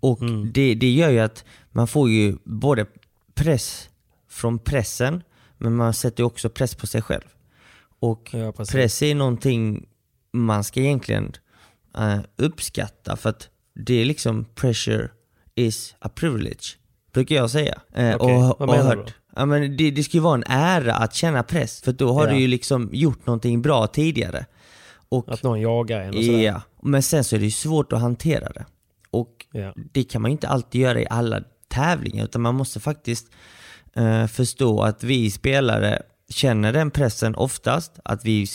Och det, det gör ju att man får ju både press från pressen, men man sätter ju också press på sig själv. Och Ja, press är någonting man ska egentligen eh, uppskatta för att det är liksom pressure is a privilege, brukar jag säga. Eh, Okej, och, vad och menar du hört-? Ja, men det, det ska ju vara en ära att känna press, för då har Ja. du ju liksom gjort någonting bra tidigare. Och, Att någon jagar en och sådär. ja, men sen så är det ju svårt att hantera det. Och Ja. det kan man ju inte alltid göra i alla tävlingar, utan man måste faktiskt eh, förstå att vi spelare känner den pressen oftast, att vi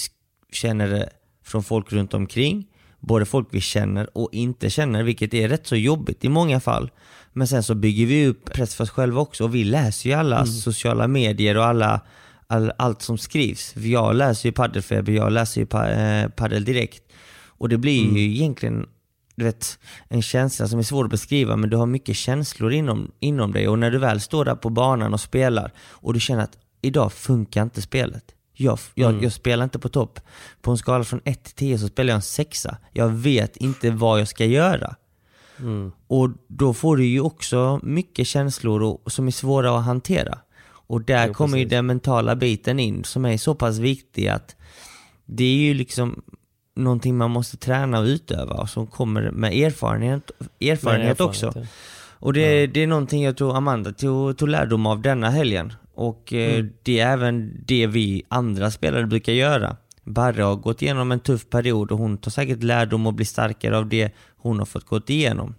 känner det från folk runt omkring, både folk vi känner och inte känner, vilket är rätt så jobbigt i många fall. Men sen så bygger vi upp press för oss själva också, och vi läser ju alla sociala medier och alla all, allt som skrivs. Jag läser ju Paddelfeber, jag läser ju pa, eh, Direkt. Och det blir ju egentligen du vet, en känsla som är svår att beskriva, men du har mycket känslor inom, inom dig. Och när du väl står där på banan och spelar och du känner att idag funkar inte spelet. Jag, jag, jag spelar inte på topp. På en skala från 1 till 10 så spelar jag en sexa. Jag vet inte vad jag ska göra. Och då får du ju också mycket känslor och, som är svåra att hantera. Och där Jo, kommer ju den mentala biten in som är så pass viktig att det är ju liksom någonting man måste träna och utöva och som kommer med erfarenhet, erfarenhet, också. Och det, det är någonting jag tror Amanda tog, tog lärdom av denna helgen. Och eh, det är även det vi andra spelare brukar göra. Barre har gått igenom en tuff period och hon tar säkert lärdom och blir starkare av det hon har fått gått igenom.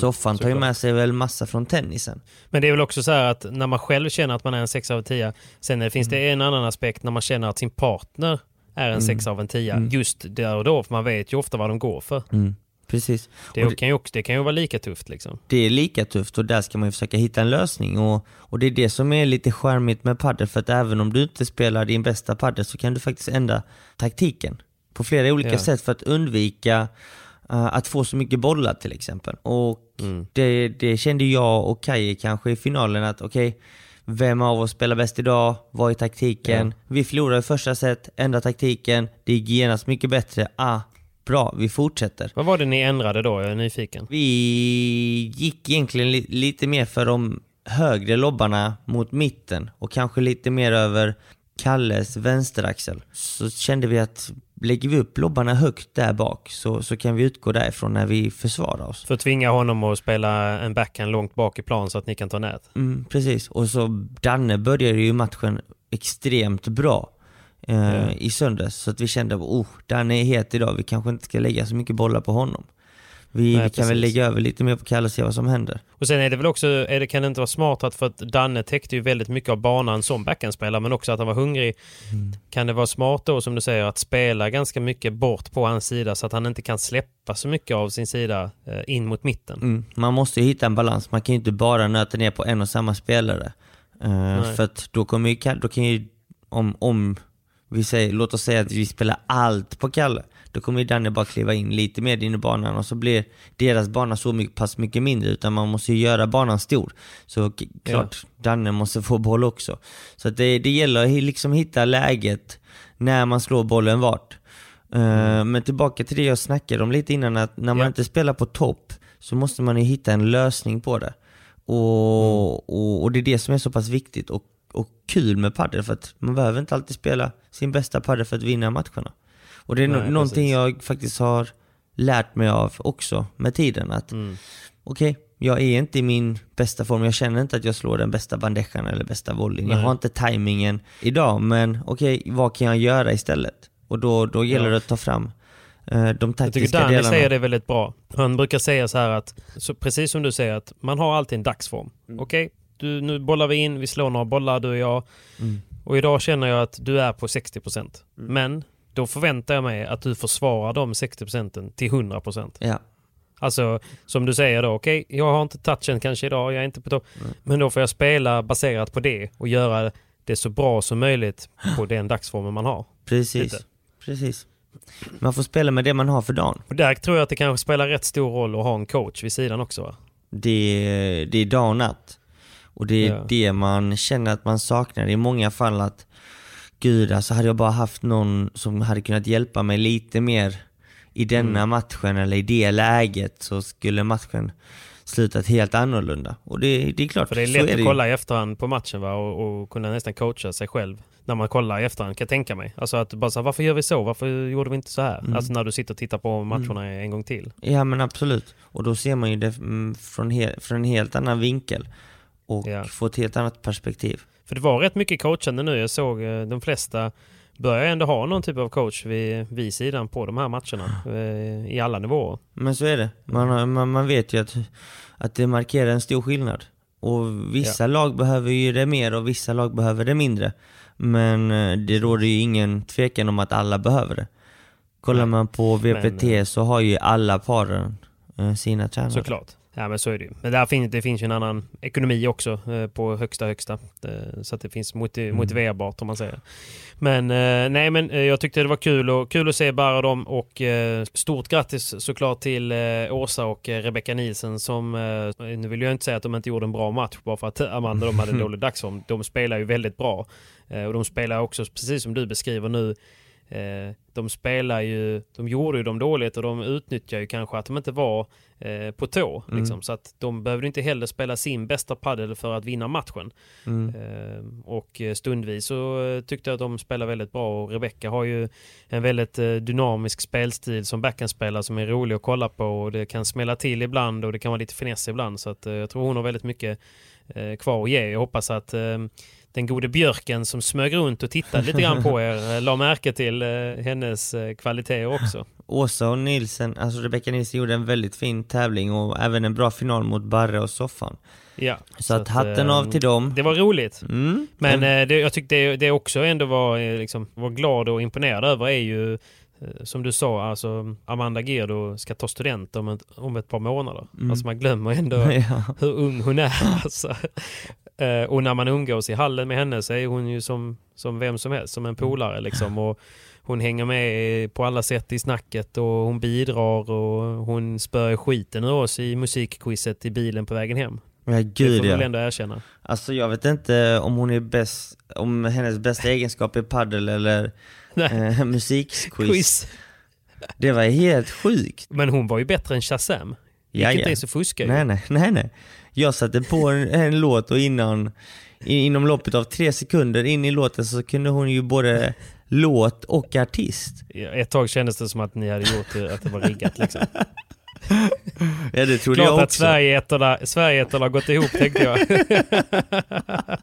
Soffan tar ju med sig väl massa från tennisen. Men det är väl också så här att när man själv känner att man är en 6 av 10, sen finns det Mm. en annan aspekt när man känner att sin partner är en 6 av en 10. Just där och då, för man vet ju ofta vad de går för. Mm, precis. Det, det- kan ju också, det kan ju vara lika tufft liksom. det är lika tufft och där ska man ju försöka hitta en lösning. Och, och det är det som är lite charmigt med padel för att även om du inte spelar din bästa padel så kan du faktiskt ändra taktiken på flera olika Ja. sätt för att undvika eh, att få så mycket bollar till exempel. Och det, det kände jag och Kaje kanske i finalen att okej, vem av oss spelar bäst idag? Vad är taktiken? Vi förlorade första set, ändra taktiken, det gick genast mycket bättre. Ah, bra, vi fortsätter. Vad var det ni ändrade då? Jag är nyfiken. Vi gick egentligen li- lite mer för de högre lobbarna mot mitten och kanske lite mer över Kalles vänsteraxel. Så kände vi att lägger vi upp lobbarna högt där bak så, så kan vi utgå därifrån när vi försvarar oss. För att tvinga honom att spela en backhand långt bak i plan så att ni kan ta nät. Mm, precis, och så Danne började ju matchen extremt bra eh, Ja. i söndags. Så att vi kände, oh, Danne är het idag, vi kanske inte ska lägga så mycket bollar på honom. Vi, Nej, vi kan väl lägga över lite mer på Kalle och se vad som händer. Och sen är det väl också, är det, kan det inte vara smart att för att Danne täckte ju väldigt mycket av banan som backhandspelare men också att han var hungrig. Kan det vara smart då som du säger att spela ganska mycket bort på hans sida så att han inte kan släppa så mycket av sin sida eh, in mot mitten? Mm. Man måste ju hitta en balans, man kan ju inte bara nöta ner på en och samma spelare. Eh, för att då kommer ju då kan ju, om, om vi säger, låt oss säga att vi spelar allt på Kalle, då kommer ju Danne bara kliva in lite mer in i banan och så blir deras bana så mycket, pass mycket mindre, utan man måste ju göra banan stor. Så klart, Danne måste få boll också. Så att det, det gäller att liksom hitta läget när man slår bollen vart. Eh, Men tillbaka till det jag snackade om lite innan, att när man Ja. inte spelar på topp så måste man ju hitta en lösning på det. Och, och, och det är det som är så pass viktigt och, och kul med padel för att man behöver inte alltid spela sin bästa padel för att vinna matcherna. Och det är Nej, no- någonting precis. jag faktiskt har lärt mig av också med tiden. Att Mm. okej, jag är inte i min bästa form. Jag känner inte att jag slår den bästa bandejan eller bästa volleyn. Jag har inte tajmingen idag, men okej, vad kan jag göra istället? Och då, då gäller Ja. det att ta fram eh, de Jag tycker taktiska Danny delarna. säger det väldigt bra. Han brukar säga så här att, så precis som du säger, att man har alltid en dagsform. Mm. Okej, du, nu bollar vi in, vi slår några bollar du och jag. Mm. Och idag känner jag att du är på 60%. Men då förväntar jag mig att du försvarar de 60% till 100%. Ja, Alltså som du säger då, okej, jag har inte touchen kanske idag, jag är inte på topp. Men då får jag spela baserat på det och göra det så bra som möjligt på den dagsformen man har. precis. Lite. Precis. Man får spela med det man har för dagen. Och där tror jag att det kanske spelar rätt stor roll att ha en coach vid sidan också va? det, det är dag och natt. Och det är Ja. det man känner att man saknar. I många fall att gud alltså hade jag bara haft någon som hade kunnat hjälpa mig lite mer i denna Mm. matchen eller i det läget så skulle matchen slutat helt annorlunda. Och det, det är klart, För det är så lätt det att kolla i efterhand på matchen va? Och, och kunna nästan coacha sig själv när man kollar i efterhand kan jag tänka mig. Alltså att bara säga varför gör vi så? Varför gjorde vi inte så här? Mm. Alltså när du sitter och tittar på matcherna en gång till. Ja men absolut. Och då ser man ju det mm, från, he, från en helt annan vinkel. Och Ja. får ett helt annat perspektiv. För det var rätt mycket coachande nu. Jag såg eh, de flesta börjar ändå ha någon typ av coach vid, vid sidan på de här matcherna. eh, I alla nivåer. Men så är det. Man, man, man vet ju att, att det markerar en stor skillnad. Och vissa lag behöver ju det mer och vissa lag behöver det mindre. Men eh, det råder ju ingen tvekan om att alla behöver det. Kollar Nej. man på VPT Men, så har ju alla paren sina tränare. Såklart. Ja men så är det ju. Men där finns, det finns ju en annan ekonomi också eh, på högsta högsta. Eh, så att det finns motiv, motiverbart om man säger. Men eh, nej men eh, jag tyckte det var kul och, kul att se bara och dem och eh, stort grattis såklart till eh, Åsa och Rebecca Nielsen som, nu vill jag inte säga att de inte gjorde en bra match bara för att Amanda de hade en dålig dagsform. De spelar ju väldigt bra. Och de spelar också, precis som du beskriver nu, Eh, de spelar ju, de gjorde ju dem dåligt och de utnyttjar ju kanske att de inte var eh, på tå. Mm. Liksom, så att de behövde inte heller spela sin bästa padel för att vinna matchen. Mm. Eh, och eh, stundvis så eh, tyckte jag att de spelar väldigt bra och Rebecca har ju en väldigt eh, dynamisk spelstil som backhandspelare som är rolig att kolla på och det kan smälla till ibland och det kan vara lite finess ibland så att jag tror hon har väldigt mycket kvar att ge. Jag hoppas att den gode björken som smög runt och tittade lite grann på er eh, la märke till eh, hennes eh, kvaliteter också. Åsa och Nilsen, alltså Rebecca Nilsen gjorde en väldigt fin tävling och även en bra final mot Barre och Soffan. Ja, Så, att hatten eh, av till dem. Det var roligt. Mm. Men En- eh, det, jag tyckte det, det också ändå var, liksom, var glad och imponerad över är ju som du sa, alltså Amanda Gerdo ska ta student om ett, om ett par månader. Mm. Alltså man glömmer ändå ja. hur ung hon är. Alltså. Eh, och när man umgås i hallen med henne så är hon ju som, som vem som helst, som en polare liksom. Och hon hänger med på alla sätt i snacket och hon bidrar och hon spör skiten ur oss i musikquizet i bilen på vägen hem. Ja, Det gud får man väl ändå erkänna. Alltså jag vet inte om hon är bäst, om hennes bästa egenskap är paddel eller eh, musikquiz. Quiz. Det var helt sjukt. Men hon var ju bättre än Shazam. Gick Ja, inte ja. ens att fuska ju. Nej, nej, nej, nej. Jag satte på en, en låt och innan, inom loppet av tre sekunder in i låten så kunde hon ju både låt och artist. Ett tag kändes det som att ni hade gjort det, att det var riggat liksom. Ja det trodde Klart jag att också. Sverigeättarna Sverige har gått ihop tänkte jag.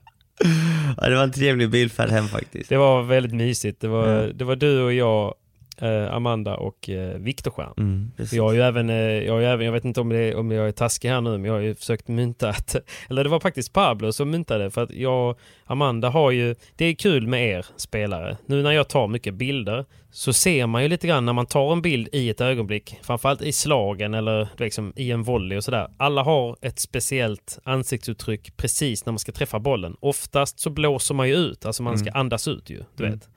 Ja, det var en trevlig bilfärd hem faktiskt. Det var väldigt mysigt. Det var, Ja. det var du och jag, Amanda och eh, Viktor Stjern. Mm. Jag har ju även, eh, jag, har ju även, jag vet inte om, det, om jag är taskig här nu, men jag har ju försökt mynta att, eller det var faktiskt Pablo som myntade för att jag, Amanda har ju, det är kul med er spelare. Nu när jag tar mycket bilder så ser man ju lite grann när man tar en bild i ett ögonblick, framförallt i slagen eller liksom i en volley och sådär. Alla har ett speciellt ansiktsuttryck precis när man ska träffa bollen. Oftast så blåser man ju ut, alltså man ska andas ut ju, du vet.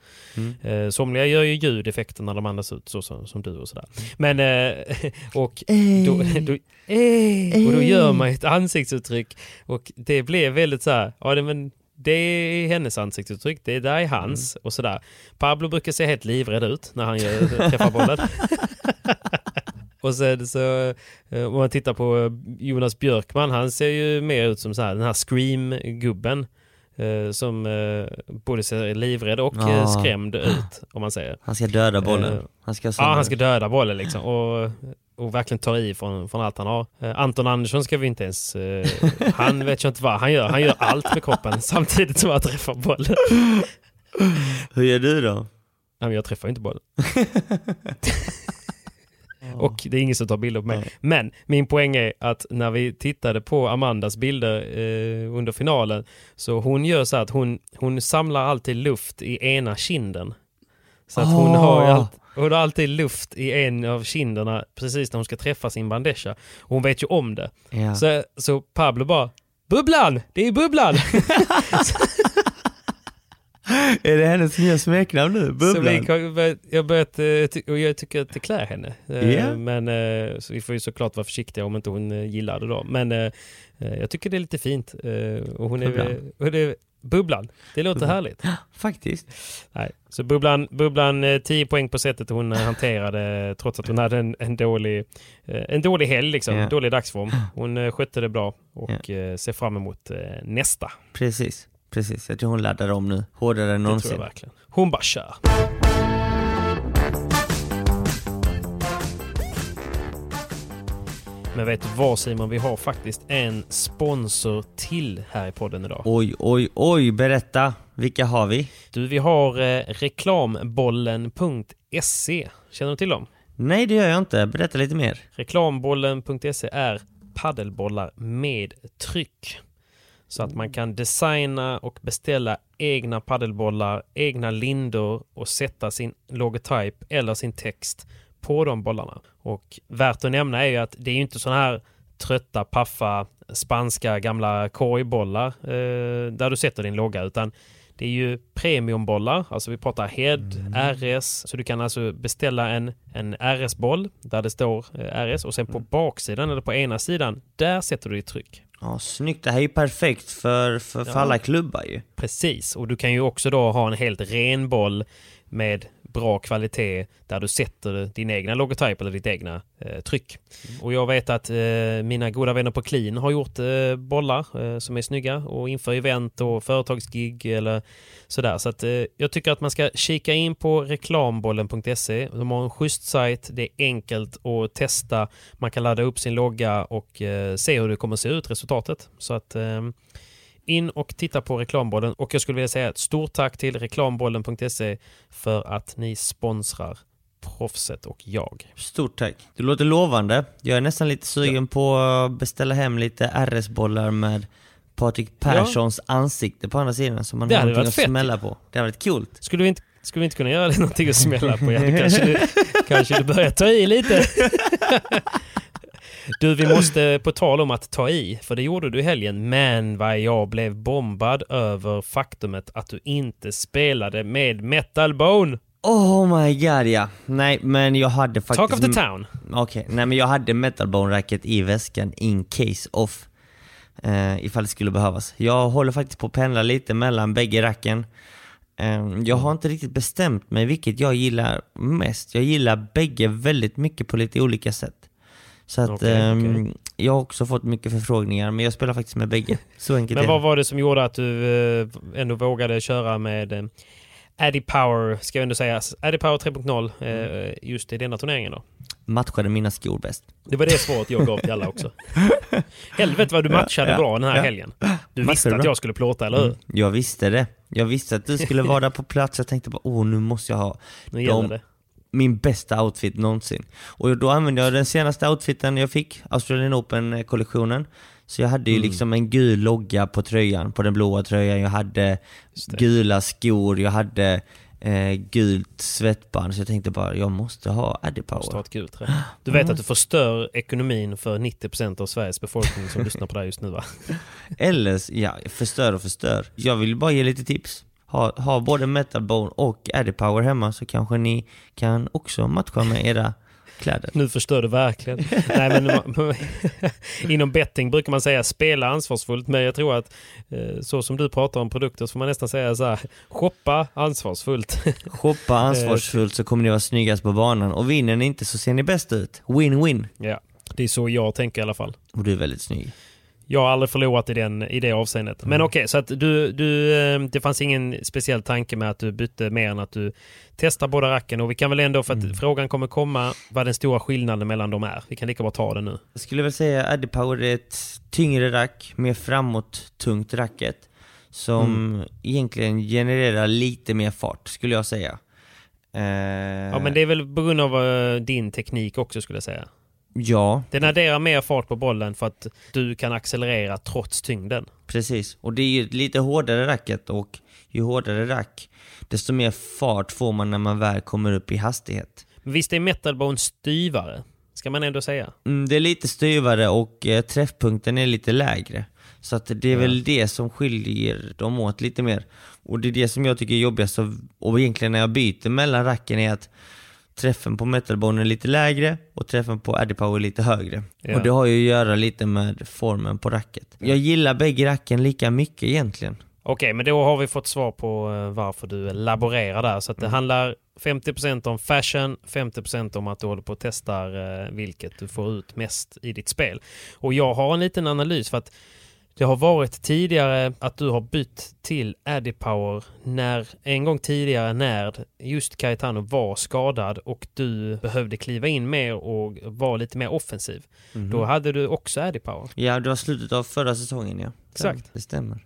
Eh, somliga gör ju ljudeffekter när de andas ut, så, så, som du och sådär. Men, eh, och, då, då, och då gör man ett ansiktsuttryck och det blev väldigt så här, ja det, men det är hennes ansiktsuttryck, det där är hans och sådär. Pablo brukar se helt livrädd ut när han gör, träffar bollen. Och sen så, eh, om man tittar på Jonas Björkman, han ser ju mer ut som så här, den här Scream-gubben. eh, Som eh, både ser livrädd och eh, Ja. skrämd ut, om man säger. Han ska döda bollen. Eh, Han ska, Ja, han ska döda bollen liksom. Och, och verkligen ta i från, från allt han har. Eh, Anton Andersson ska vi inte ens... Eh, han vet jag inte vad han gör. Han gör allt med kroppen samtidigt som han träffar bollen. Hur gör du då? Nej, men jag träffar ju inte bollen. Och det är ingen som tar bilder på mig. Nej. Men min poäng är att när vi tittade på Amandas bilder eh, under finalen så hon gör så att hon, hon samlar alltid luft i ena kinden. Så att hon, Ah. har ju allt, hon har alltid luft i en av kinderna precis när hon ska träffa sin bandeja. Och hon vet ju om det. Ja. Så, så Pablo bara Bubblan! Det är Bubblan! Är det hennes nya smeknamn nu? Så Bubblan? vi, kan- börjat- jag, börjat, eh, och jag tycker att det klär henne. Ja. Men eh, så vi får ju såklart vara försiktiga om inte hon eh, gillar det då. Men jag tycker det är lite fint. Och hon är, och det Bubblan. Det låter Bubblan. härligt. Faktiskt. Nej. Så Bubblan, Bubblan eh, 10 poäng på sättet hon eh, hanterade trots att hon hade en, en, dålig, eh, en dålig helg, liksom, Ja. en dålig dagsform. Hon eh, skötte det bra och eh, ser fram emot eh, nästa. Precis. Precis. Jag tror hon laddar om nu. Hårdare än Det tror någonsin. jag verkligen. Hon bara kör. Men vet du vad Simon? Vi har faktiskt en sponsor till här i podden idag. Oj, oj, oj. Berätta. Vilka har vi? Du, vi har eh, reklambollen.se. Känner du till dem? Nej, det gör jag inte. Berätta lite mer. Reklambollen.se är paddelbollar med tryck. Så att man kan designa och beställa egna paddelbollar, egna lindor och sätta sin logotyp eller sin text på de bollarna. Och värt att nämna är ju att det är ju inte sådana här trötta, paffa, spanska gamla korgbollar eh, där du sätter din logga utan det är ju premiumbollar, alltså vi pratar head, RS, så du kan alltså beställa en, en RS-boll där det står eh, RS och sen på baksidan eller på ena sidan, där sätter du ditt tryck. Ja, snyggt. Det här är ju perfekt för, för, för Ja. alla klubbar ju. Precis, och du kan ju också då ha en helt ren boll med bra kvalitet där du sätter din egna logotyp eller ditt egna eh, tryck. Och jag vet att eh, mina goda vänner på Clean har gjort eh, bollar eh, som är snygga och inför event och företagsgig eller sådär. Så att eh, jag tycker att man ska kika in på reklambollen.se. De har en schysst sajt, det är enkelt att testa, man kan ladda upp sin logga och eh, se hur det kommer se ut, resultatet. Så att eh, in och titta på reklambollen och jag skulle vilja säga ett stort tack till reklambollen.se för att ni sponsrar proffset och jag. Stort tack. Det låter lovande. Jag är nästan lite sugen på att beställa hem lite RS-bollar med Patrik Perssons ansikte på andra sidan så man Det har någonting att fett. smälla på. Det hade varit coolt. Skulle vi inte, skulle vi inte kunna göra det någonting att smälla på? Ja, kanske, du, kanske du börjar ta i lite. Du, vi måste på tal om att ta i, för det gjorde du i helgen, men vad jag blev bombad över faktumet att du inte spelade med Metal Bone. Oh my god ja. Nej men jag hade faktiskt... Talk of the town. Okej, nej men jag hade metalbone-racket i väskan in case of. Eh, ifall det skulle behövas. Jag håller faktiskt på att pendla lite mellan bägge racken. Eh, jag har inte riktigt bestämt mig vilket jag gillar mest. Jag gillar bägge väldigt mycket på lite olika sätt. Så att Okej, ehm, okej. jag har också fått mycket förfrågningar, men jag spelar faktiskt med bägge. Så enkelt Men vad var det som gjorde att du eh, ändå vågade köra med eh, Addy Power, ska jag ändå säga. Addy Power 3.0 eh, just i denna turneringen då. Matchade mina skor bäst. Det var det svaret jag gav till alla också. Helvete vad du matchade Ja, bra den här ja. helgen. Du visste att bra. jag skulle plåta, eller hur? Mm, jag visste det. Jag visste att du skulle vara där på plats. Jag tänkte bara, åh nu måste jag ha Nu de- det. Min bästa outfit någonsin. Och då använde jag den senaste outfiten jag fick, Australian Open-kollektionen. Så jag hade ju Mm. liksom en gul logga på tröjan, på den blåa tröjan. Jag hade gula skor, jag hade eh, gult svettband. Så jag tänkte bara, jag måste ha Addy Måste ha Power. ett gult trä. Du vet att du förstör ekonomin för 90% av Sveriges befolkning som lyssnar på det här just nu va? Eller, ja, förstör och förstör. Jag vill bara ge lite tips. Ha, ha både Metal Bone och Addy Power hemma så kanske ni kan också matcha med era kläder. Nu förstör du verkligen. Nej, men, inom betting brukar man säga spela ansvarsfullt, men jag tror att eh, så som du pratar om produkter så får man nästan säga så här, shoppa ansvarsfullt. Shoppa ansvarsfullt så kommer ni vara snyggast på banan och vinner ni inte så ser ni bäst ut. Win-win. ja, det är så jag tänker i alla fall. Och du är väldigt snygg. Jag har aldrig förlorat i, den, i det avseendet. Men okej, så att du, du, eh, det fanns ingen speciell tanke med att du bytte mer än att du testar båda racken. Och vi kan väl ändå, för att frågan kommer komma, vad den stora skillnaden mellan dem är. Vi kan lika bra ta det nu. Jag skulle väl säga Addy Power är ett tyngre rack, mer framåt tungt racket. Som egentligen genererar lite mer fart, skulle jag säga. Eh, Ja, men det är väl på grund av eh, din teknik också skulle jag säga. Ja, Den adderar mer fart på bollen för att du kan accelerera trots tyngden. precis. Och det är ju lite hårdare racket och ju hårdare rack, desto mer fart får man när man väl kommer upp i hastighet. Men visst är metalbone styvare? Ska man ändå säga. Mm, det är lite styvare och eh, träffpunkten är lite lägre. Så att det är väl det som skiljer dem åt lite mer. Och det är det som jag tycker är jobbigast och egentligen när jag byter mellan racken är att träffen på metalbone är lite lägre och träffen på Addy Power är lite högre. Ja. Och det har ju att göra lite med formen på racket. Jag gillar bägge racken lika mycket egentligen. Okej, men då har vi fått svar på eh, varför du laborerar där. Så det handlar 50% om fashion, 50% om att du håller på och testar eh, vilket du får ut mest i ditt spel. Och jag har en liten analys för att det har varit tidigare att du har bytt till Addy Power när en gång tidigare när just Caetano var skadad och du behövde kliva in mer och vara lite mer offensiv. Då hade du också Addy Power. Ja, det var slutet av förra säsongen ja. Exakt. Det stämmer.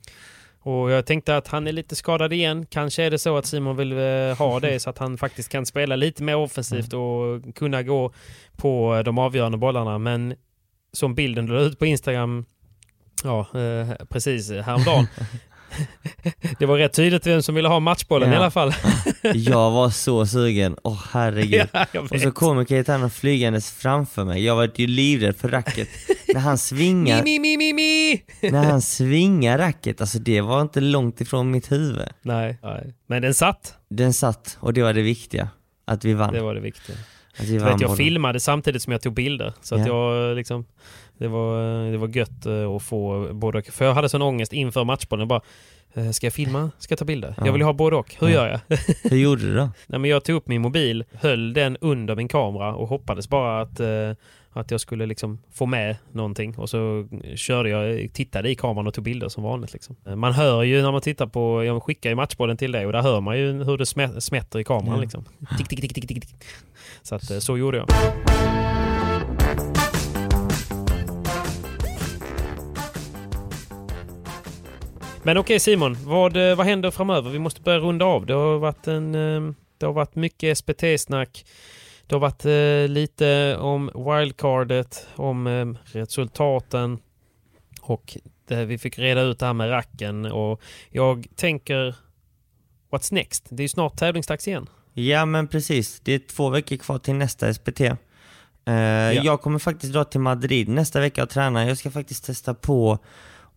Och jag tänkte att han är lite skadad igen. Kanske är det så att Simon vill eh, ha det så att han faktiskt kan spela lite mer offensivt och kunna gå på de avgörande bollarna. Men som bilden du la ut på Instagram, ja eh, precis häromdagen. det var rätt tydligt vem som ville ha matchbollen i Ja. alla fall. Jag var så sugen, åh herregud. ja, Och så kommer Caetano flygandes framför mig. Jag var ju livrädd för racket. när han svingar, mi, mi, mi, mi. när han svingar racket, alltså det var inte långt ifrån mitt huvud. Nej, nej, men den satt. Den satt och det var det viktiga. Att vi vann. Det var det viktiga. Du vann vet, jag filmade samtidigt som jag tog bilder. Så att Ja. jag liksom... Det var, det var gött eh, att få både. För jag hade sån ångest inför matchbollen. Bara, eh, ska jag filma? Ska jag ta bilder? Ja. Jag vill ha både och. Hur Ja. gör jag? Hur gjorde du då? Nej, men jag tog upp min mobil, höll den under min kamera och hoppades bara att, eh, att jag skulle liksom få med någonting. Och så körde jag, tittade i kameran och tog bilder som vanligt. Liksom. Man hör ju när man tittar på, jag skickar ju matchbollen till dig och där hör man ju hur det smä- smätter i kameran. Ja. Liksom. Tick, tick, tick, tick, tick, tick. Så att, eh, så gjorde jag. Men okej Simon, vad, eh, vad händer framöver? Vi måste börja runda av. Det har varit, en, eh, det har varit mycket SPT-snack. Det har varit eh, lite om wildcardet, om eh, resultaten och det, vi fick reda ut det här med racken och jag tänker What's next? Det är ju snart tävlingsdags igen. Ja men precis, det är två veckor kvar till nästa SPT. Eh, Jag kommer faktiskt dra till Madrid nästa vecka och träna. Jag ska faktiskt testa på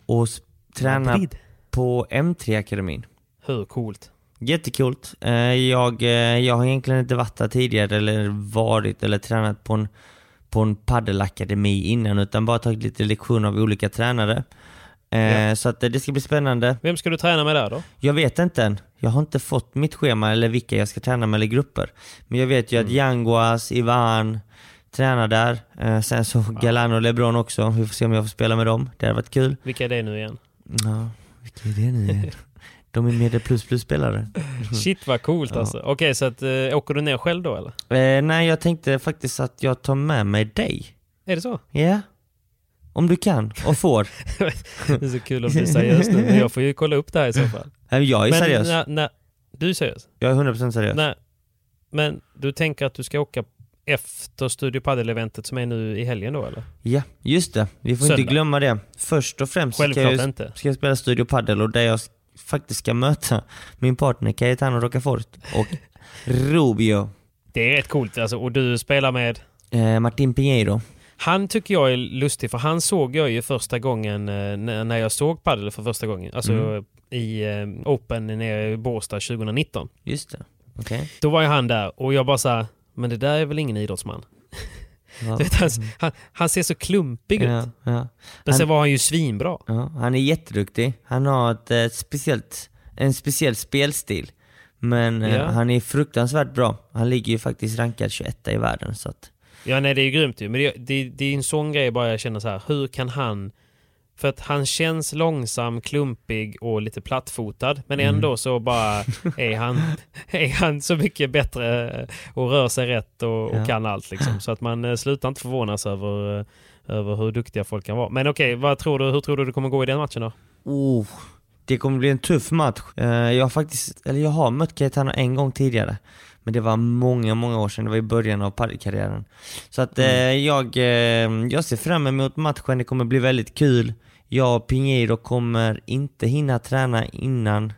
och träna Madrid. på M3-akademin. Hur coolt? Jättekult. Eh, Jag, eh, jag har egentligen inte varit där tidigare eller varit eller tränat på en, på en paddelakademi innan utan bara tagit lite lektioner av olika tränare. Eh, Ja. Så att det ska bli spännande. Vem ska du träna med där då? Jag vet inte än. Jag har inte fått mitt schema eller vilka jag ska träna med eller grupper. Men jag vet ju att Yanguas, Ivan tränar där. Sen så Galan och LeBron också. Vi får se om jag får spela med dem. Det hade varit kul. Vilka är det nu igen? Ja, vilka är det nu igen? De är medel plus plus spelare. Shit vad coolt alltså. Okej, så att, eh, åker du ner själv då eller? Eh, nej, jag tänkte faktiskt att jag tar med mig dig. Är det så? Ja. Om du kan och får. det är så kul om du är seriös nu, men jag får ju kolla upp det här i så fall. Jag är men, seriös. När, när, du är seriös? Jag är 100% seriös. Nej. Men du tänker att du ska åka efter Studio Padel-eventet som är nu i helgen då eller? Ja, just det. Vi får Söndag. inte glömma det. Först och främst ska jag, ska jag spela Studio Padel och där jag faktiskt ska möta min partner Cayetano Rocafort och Rubio. Det är rätt coolt alltså. Och du spelar med? Eh, Martin Pinheiro. Han tycker jag är lustig för han såg jag ju första gången eh, när jag såg padel för första gången. Alltså Mm. i eh, Open nere i Båstad 2019. Just det. Okej. Då var ju han där och jag bara sa men det där är väl ingen idrottsman? Ja. Vet, han, han, han ser så klumpig ut. Ja, ja. Men sen var han ju svinbra. Han är jätteduktig. Han har ett, eh, speciellt, en speciell spelstil. Men eh, han är fruktansvärt bra. Han ligger ju faktiskt rankad 21 i världen. Så att, Ja, nej det är ju grymt ju. Men det, det, det är en sån grej bara jag känner så här. Hur kan han... För att han känns långsam, klumpig och lite plattfotad. Men Mm. ändå så bara är han, är han så mycket bättre och rör sig rätt och, Ja. och kan allt liksom. Så att man eh, slutar inte förvånas över, eh, över hur duktiga folk kan vara. Men okej, vad tror du, hur tror du det kommer gå i den matchen då? oh, det kommer bli en tuff match. Eh, jag har faktiskt, eller jag har mött Cayetano en gång tidigare. Men det var många, många år sedan. Det var i början av padelkarriären. Så att eh, jag, eh, jag ser fram emot matchen. Det kommer bli väldigt kul. Jag och Pinheiro kommer inte hinna träna innan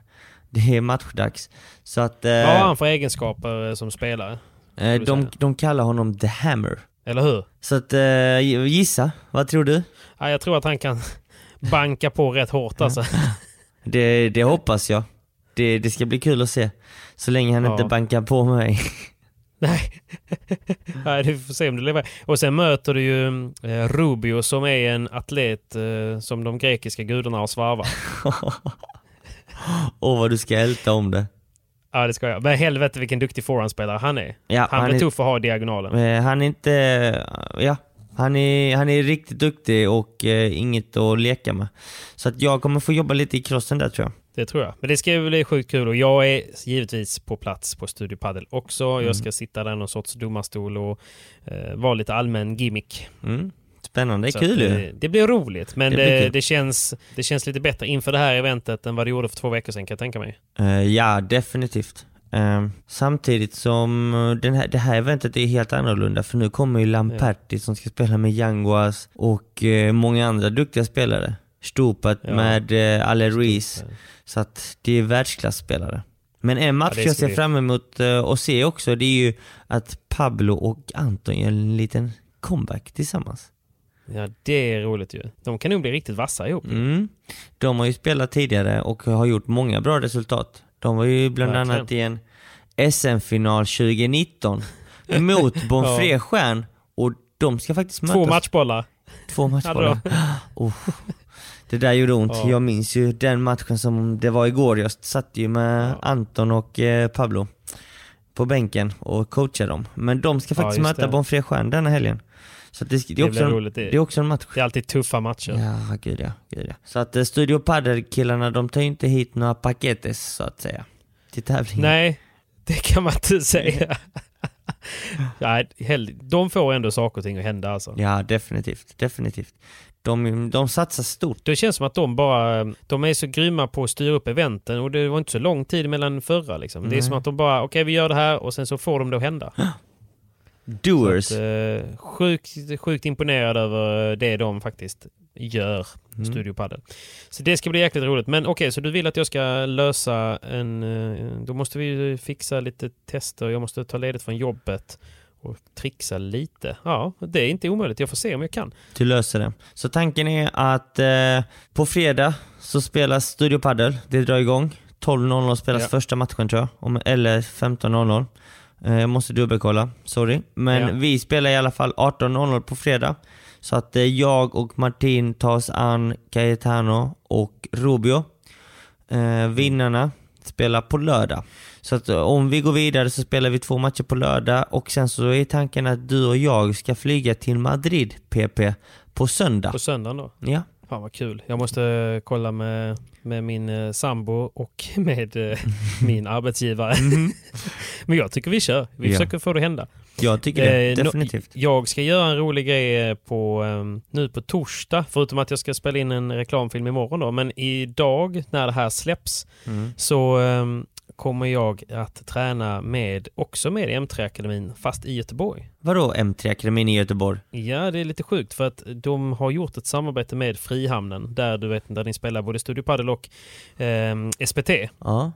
det är matchdags. Så att... Eh, Vad har han för egenskaper eh, som spelare? eh, de, de kallar honom The Hammer. Eller hur? Så att, eh, gissa, vad tror du? Ja, jag tror att han kan banka på rätt hårt alltså. Det, det hoppas jag. Det, det ska bli kul att se. Så länge han Ja. inte bankar på mig. Nej. Nej, du får se om du lever. Och sen möter du ju eh, Rubio som är en atlet eh, som de grekiska gudarna har svarvat. Åh vad du ska älta om det. Ja, det ska jag. Men helvete vilken duktig forehandspelare han är. Ja, han, han blir är- tuff att ha i diagonalen. Eh, han är inte... Ja, han är, han är riktigt duktig och eh, inget att leka med. Så att jag kommer få jobba lite i crossen där tror jag. Det tror jag. Men det ska bli sjukt kul och jag är givetvis på plats på Studio Padel också. Mm. Jag ska sitta där någon sorts domarstol och eh, vara lite allmän gimmick. Mm. Spännande, det Så är kul ju. eh, Det blir roligt, men Det det, det, känns, det känns lite bättre inför det här eventet än vad det gjorde för två veckor sedan kan jag tänka mig. Eh, ja, definitivt. Eh, samtidigt som eh, den här, det här eventet är helt annorlunda för nu kommer ju Lamperti som ska spela med Yanguas och eh, många andra duktiga spelare. Stupat Ja. med eh, Ale Ruiz. Så att det är världsklasspelare. Men en match det jag ser fram emot eh, att se också det är ju att Pablo och Anton gör en liten comeback tillsammans. Ja, det är roligt ju. De kan nog bli riktigt vassa ihop. Mm. De har ju spelat tidigare och har gjort många bra resultat. De var ju bland Verkligen. annat i en SM-final 2019 mot Bonfré Stjärn och de ska faktiskt mötas. Två matchbollar. Två matchbollar. oh. Det där gjorde ont. Ja. Jag minns ju den matchen som det var igår. Jag satt ju med Ja. Anton och eh, Pablo på bänken och coachade dem. Men de ska Ja, faktiskt just möta. Bonfré Stjärn denna helgen. Så det, det, är också en, roligt. det Det, är också en match. det är alltid tuffa matcher. Ja, gud ja, gud ja. Så att eh, Studio Padel-killarna, de tar ju inte hit några paketes så att säga. Till tävlingen. Nej, det kan man inte säga. Nej, hell- de får ändå saker och ting att hända alltså. Ja, definitivt. Definitivt. De, de satsar stort. Det känns som att de bara, de är så grymma på att styra upp eventen och det var inte så lång tid mellan förra liksom. Det är som att de bara, okej vi gör det här och sen så får de det att hända. Doers. Att, eh, sjukt, sjukt imponerad över det de faktiskt gör, Mm. Studio Padel. Så det ska bli jäkligt roligt. Men okej, så du vill att jag ska lösa en... eh, Då måste vi fixa lite tester. Jag måste ta ledigt från jobbet och trixa lite. Ja, det är inte omöjligt. Jag får se om jag kan. Du löser det. Så tanken är att eh, på fredag så spelas Studio Padel. Det drar igång. 12.00 spelas Ja. första matchen tror jag. Om, eller 15.00. Eh, jag måste dubbelkolla, sorry. Men Ja. vi spelar i alla fall 18.00 på fredag. Så att eh, jag och Martin tar oss an Cayetano och Rubio. Eh, vinnarna spelar på lördag. Så att eh, om vi går vidare så spelar vi två matcher på lördag och sen så är tanken att du och jag ska flyga till Madrid PP på söndag. På söndagen då. Ja. Fan vad kul. Jag måste eh, kolla med, med min eh, sambo och med eh, min arbetsgivare. Men jag tycker vi kör. Vi Ja. försöker få det att hända. Jag tycker det, Eh, definitivt. Jag ska göra en rolig grej på, eh, nu på torsdag, förutom att jag ska spela in en reklamfilm imorgon då. Men idag när det här släpps Mm. så eh, kommer jag att träna med, också med M3-akademin, fast i Göteborg. Vadå M3-akademin i Göteborg? Ja, det är lite sjukt för att de har gjort ett samarbete med Frihamnen där du vet där ni spelar både Studio Padel och eh, SPT. Ja.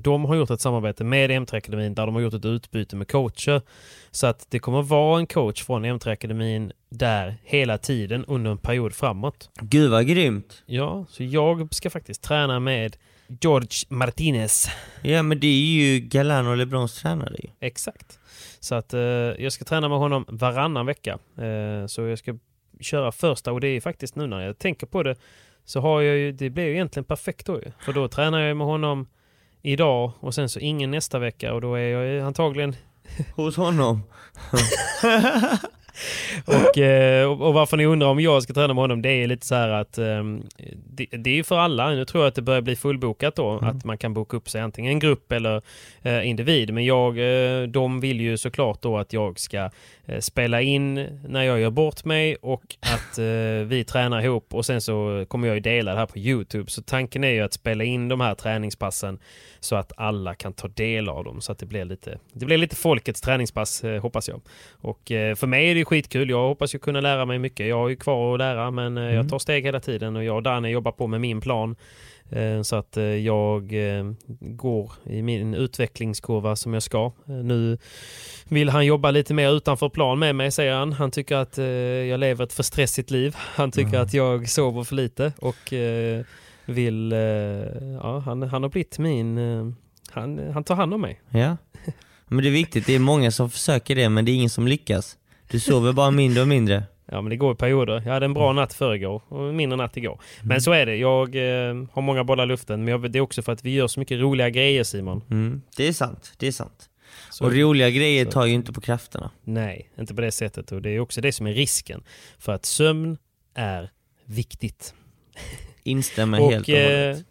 De har gjort ett samarbete med M3-akademin där de har gjort ett utbyte med coacher. Så att det kommer vara en coach från M3-akademin där hela tiden under en period framåt. Gud vad grymt! Ja, så jag ska faktiskt träna med George Martinez. Ja men det är ju Galano Lebrons tränare ju. Exakt. Så att eh, jag ska träna med honom varannan vecka. Eh, så jag ska köra första och det är faktiskt nu när jag tänker på det så har jag ju, det blir ju egentligen perfekt då ju. För då tränar jag med honom idag och sen så ingen nästa vecka och då är jag ju antagligen Hos honom. och, eh, och och varför ni undrar om jag ska träna med honom, det är lite så här att ehm, det, det är ju för alla. Nu tror jag att det börjar bli fullbokat då, att man kan boka upp sig antingen en grupp eller eh, individ. Men jag, eh, de vill ju såklart då att jag ska spela in när jag gör bort mig och att vi tränar ihop och sen så kommer jag ju dela det här på Youtube. Så tanken är ju att spela in de här träningspassen så att alla kan ta del av dem så att det blir lite, det blir lite folkets träningspass hoppas jag. Och för mig är det ju skitkul. Jag hoppas ju kunna lära mig mycket. Jag har ju kvar att lära men eh, jag tar steg hela tiden och jag och Danne jobbar på med min plan. Eh, Så att eh, jag går i min utvecklingskurva som jag ska. Nu vill han jobba lite mer utanför plan med mig säger han. Han tycker att jag lever ett för stressigt liv. Han tycker att jag sover för lite och vill... Ja, han, han har blivit min... Han, han tar hand om mig. Ja. Men det är viktigt, det är många som försöker det men det är ingen som lyckas. Du sover bara mindre och mindre. Ja men det går i perioder. Jag hade en bra natt förrgår och en mindre natt igår. Men så är det. Jag eh, har många bollar i luften. Men jag, det är också för att vi gör så mycket roliga grejer Simon. Mm. Det är sant, det är sant. Så, Och roliga grejer så- tar ju inte på krafterna. Nej, inte på det sättet. Och det är också det som är risken. För att sömn är viktigt. Instämmer helt Och eh, hållet.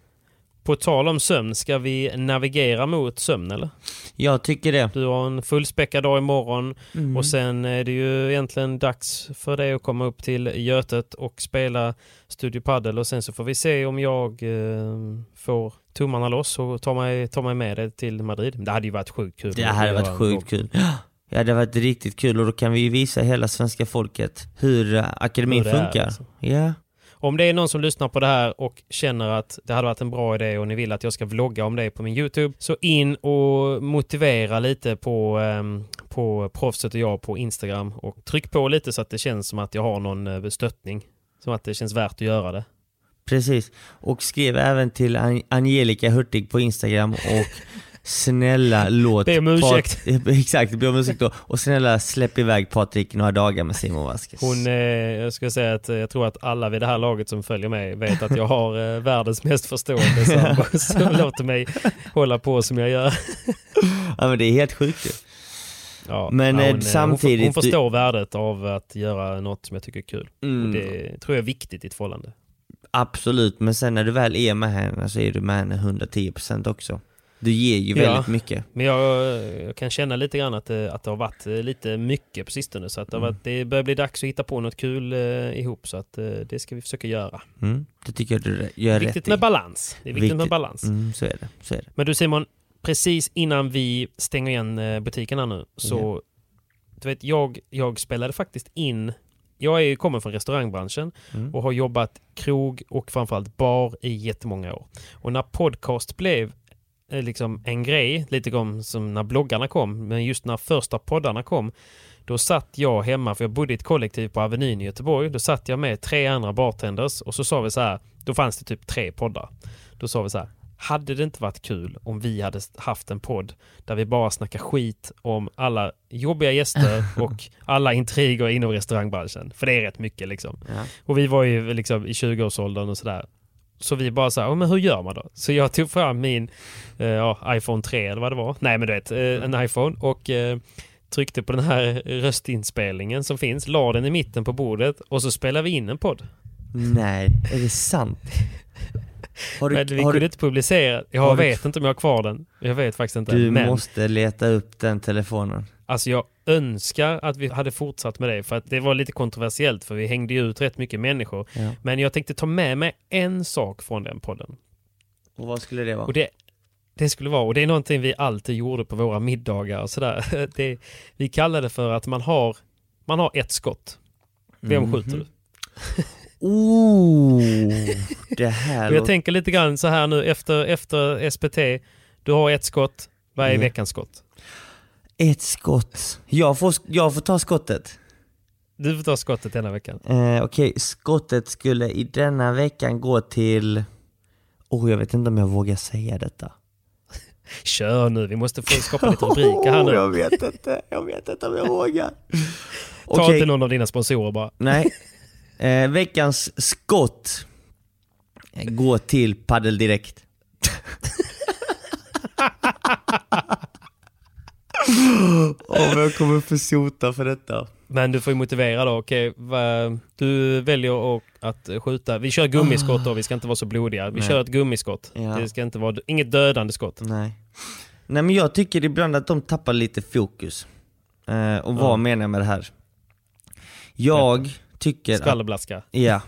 På tal om sömn, ska vi navigera mot sömn eller? Jag tycker det. Du har en fullspäckad dag imorgon Mm. och sen är det ju egentligen dags för dig att komma upp till Götet och spela Studio Padel och sen så får vi se om jag eh, får tummarna loss och ta mig, ta mig med dig till Madrid. Det hade ju varit sjukt kul. Det hade varit sjukt kul. Ja, det hade varit riktigt kul och då kan vi ju visa hela svenska folket hur eh, akademin Hur funkar. alltså. Ja. Om det är någon som lyssnar på det här och känner att det hade varit en bra idé och ni vill att jag ska vlogga om det på min YouTube, så in och motivera lite på, ehm, på proffset och jag på Instagram och tryck på lite så att det känns som att jag har någon eh, stöttning. Som att det känns värt att göra det. Precis. Och skriv även till An- Angelica Hurtig på Instagram och snälla låt... Be om ursäkt. Pat- Exakt, be om ursäkt då. Och snälla släpp iväg Patrik några dagar med Simon Vasquez. Hon, eh, jag ska säga att eh, jag tror att alla vid det här laget som följer mig vet att jag har eh, världens mest förstående sambo som låter mig hålla på som jag gör. Ja men det är helt sjukt ju. Ja, Men, eh, hon, samtidigt- Hon, förstår värdet av att göra något som jag tycker är kul. Mm. Och det tror jag är viktigt i ett förhållande. Absolut, men sen när du väl är med henne så är du med henne 110% också. Du ger ju Ja. väldigt mycket. Men jag, jag kan känna lite grann att det, att det har varit eh, lite mycket på sistone. Så att det, Mm. varit, det börjar bli dags att hitta på något kul eh, ihop. Så att eh, det ska vi försöka göra. Mm, det tycker jag du gör Viktigt rätt i. med balans. Det är viktigt, med Viktigt. balans. Mm, så är det. Så är det. Men du Simon, precis innan vi stänger igen eh, butikerna nu så du vet, jag, jag spelade faktiskt in jag är, kommer från restaurangbranschen Mm. och har jobbat krog och framförallt bar i jättemånga år. Och när podcast blev eh, liksom en grej, lite grann som när bloggarna kom, men just när första poddarna kom, då satt jag hemma, för jag bodde i ett kollektiv på Avenyn i Göteborg, då satt jag med tre andra bartenders och så sa vi så här, då fanns det typ tre poddar. Då sa vi så här, hade det inte varit kul om vi hade haft en podd där vi bara snackar skit om alla jobbiga gäster och alla intriger inom restaurangbranschen? För det är rätt mycket liksom. Ja. Och vi var ju liksom i 20-årsåldern och sådär. Så vi bara så här, "Ja, men hur gör man då? Så jag tog fram min eh, iPhone 3 eller vad det var. Nej men du vet, eh, en iPhone och eh, tryckte på den här röstinspelningen som finns, la den i mitten på bordet och så spelade vi in en podd. Nej, är det sant? Har Men vi har kunde inte publicera. Jag har du- vet inte om jag har kvar den. Jag vet faktiskt inte. du men måste leta upp den telefonen. Alltså jag önskar att vi hade fortsatt med det. För att det var lite kontroversiellt för vi hängde ju ut rätt mycket människor. Ja. Men jag tänkte ta med mig en sak från den podden. Och vad skulle det vara? Och det, det skulle vara, och det är någonting vi alltid gjorde på våra middagar och sådär. Det, vi kallar det för att man har, man har ett skott. Vem Mhm. skjuter du? Oh, det här jag tänker lite grann så här nu efter, efter SPT. Du har ett skott. Vad är Mm. veckans skott? Ett skott. Jag får, jag får ta skottet. Du får ta skottet denna veckan. Eh, Okej, skottet skulle i denna veckan gå till... Oh, jag vet inte om jag vågar säga detta. Kör nu, vi måste få skapa lite rubriker här Oh, jag nu. vet inte, jag vet inte om jag vågar. Ta Okej, inte någon av dina sponsorer bara. nej. Eh, veckans skott går till Paddel Direkt. Om jag kommer få sota för detta. Men du får ju motivera då. Okej, du väljer att, att skjuta. Vi kör gummiskott då, vi ska inte vara så blodiga. Vi Nej. kör ett gummiskott. Ja. Det ska inte vara, inget dödande skott. Nej. Nej men jag tycker ibland att de tappar lite fokus. Eh, och vad Ja. menar jag med det här? Jag tycker att, Skvallerblaska. ja.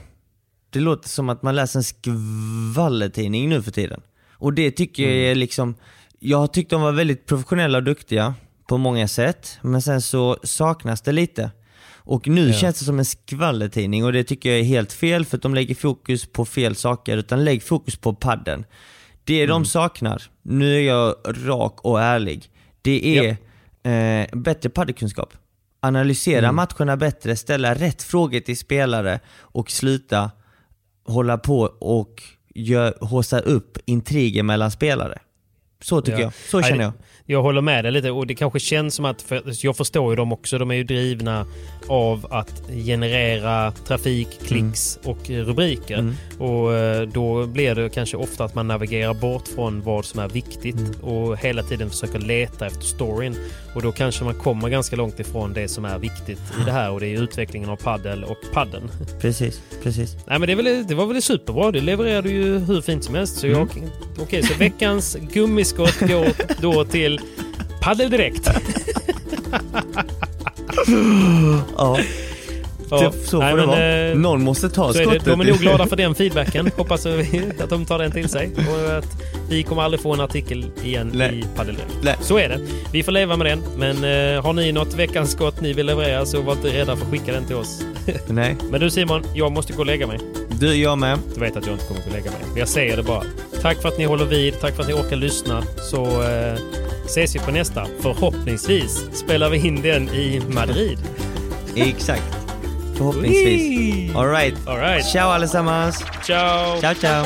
Det låter som att man läser en skvallertidning nu för tiden. Och det tycker jag är liksom, jag har tyckt de var väldigt professionella och duktiga på många sätt, men sen så saknas det lite. Och nu Ja. känns det som en skvallertidning och det tycker jag är helt fel för att de lägger fokus på fel saker, utan lägg fokus på padden. Det de saknar, nu är jag rak och ärlig, det är eh, bättre paddelkunskap. Analysera matcherna bättre, ställa rätt frågor till spelare och sluta hålla på och gör, håsa upp intriger mellan spelare. Så tycker Ja. jag. Så känner jag. Jag håller med dig lite och det kanske känns som att, för jag förstår ju dem också, de är ju drivna av att generera trafik, klicks och rubriker. Mm. Och eh, då blir det kanske ofta att man navigerar bort från vad som är viktigt Mm. och hela tiden försöker leta efter storyn. Och då kanske man kommer ganska långt ifrån det som är viktigt i det här och det är utvecklingen av paddel och padden. Precis, precis. Nej men det, väl, det var väl superbra, det levererade ju hur fint som helst. Så jag, Okej, så veckans gummiskott går då till Paddel Direkt. Ja, Ja, det, så nej, får det men, vara. eh, Någon måste ta det, skottet. de är nog glada för den feedbacken. Hoppas att de tar den till sig. Och att vi kommer aldrig få en artikel igen Nej. i Padel. Nej. Så är det. Vi får leva med den. Men eh, har ni något veckans skott ni vill leverera så var inte rädda för att skicka den till oss. Nej, Men du Simon, jag måste gå och lägga mig. du, jag med. Du vet att jag inte kommer att gå och lägga mig. Jag säger det bara. Tack för att ni håller vid. Tack för att ni orkar lyssna. Så eh, ses vi på nästa. Förhoppningsvis spelar vi in den i Madrid. Exakt. Förhoppningsvis. Alright. All right. Ciao allesammans. Ciao! Ciao, ciao.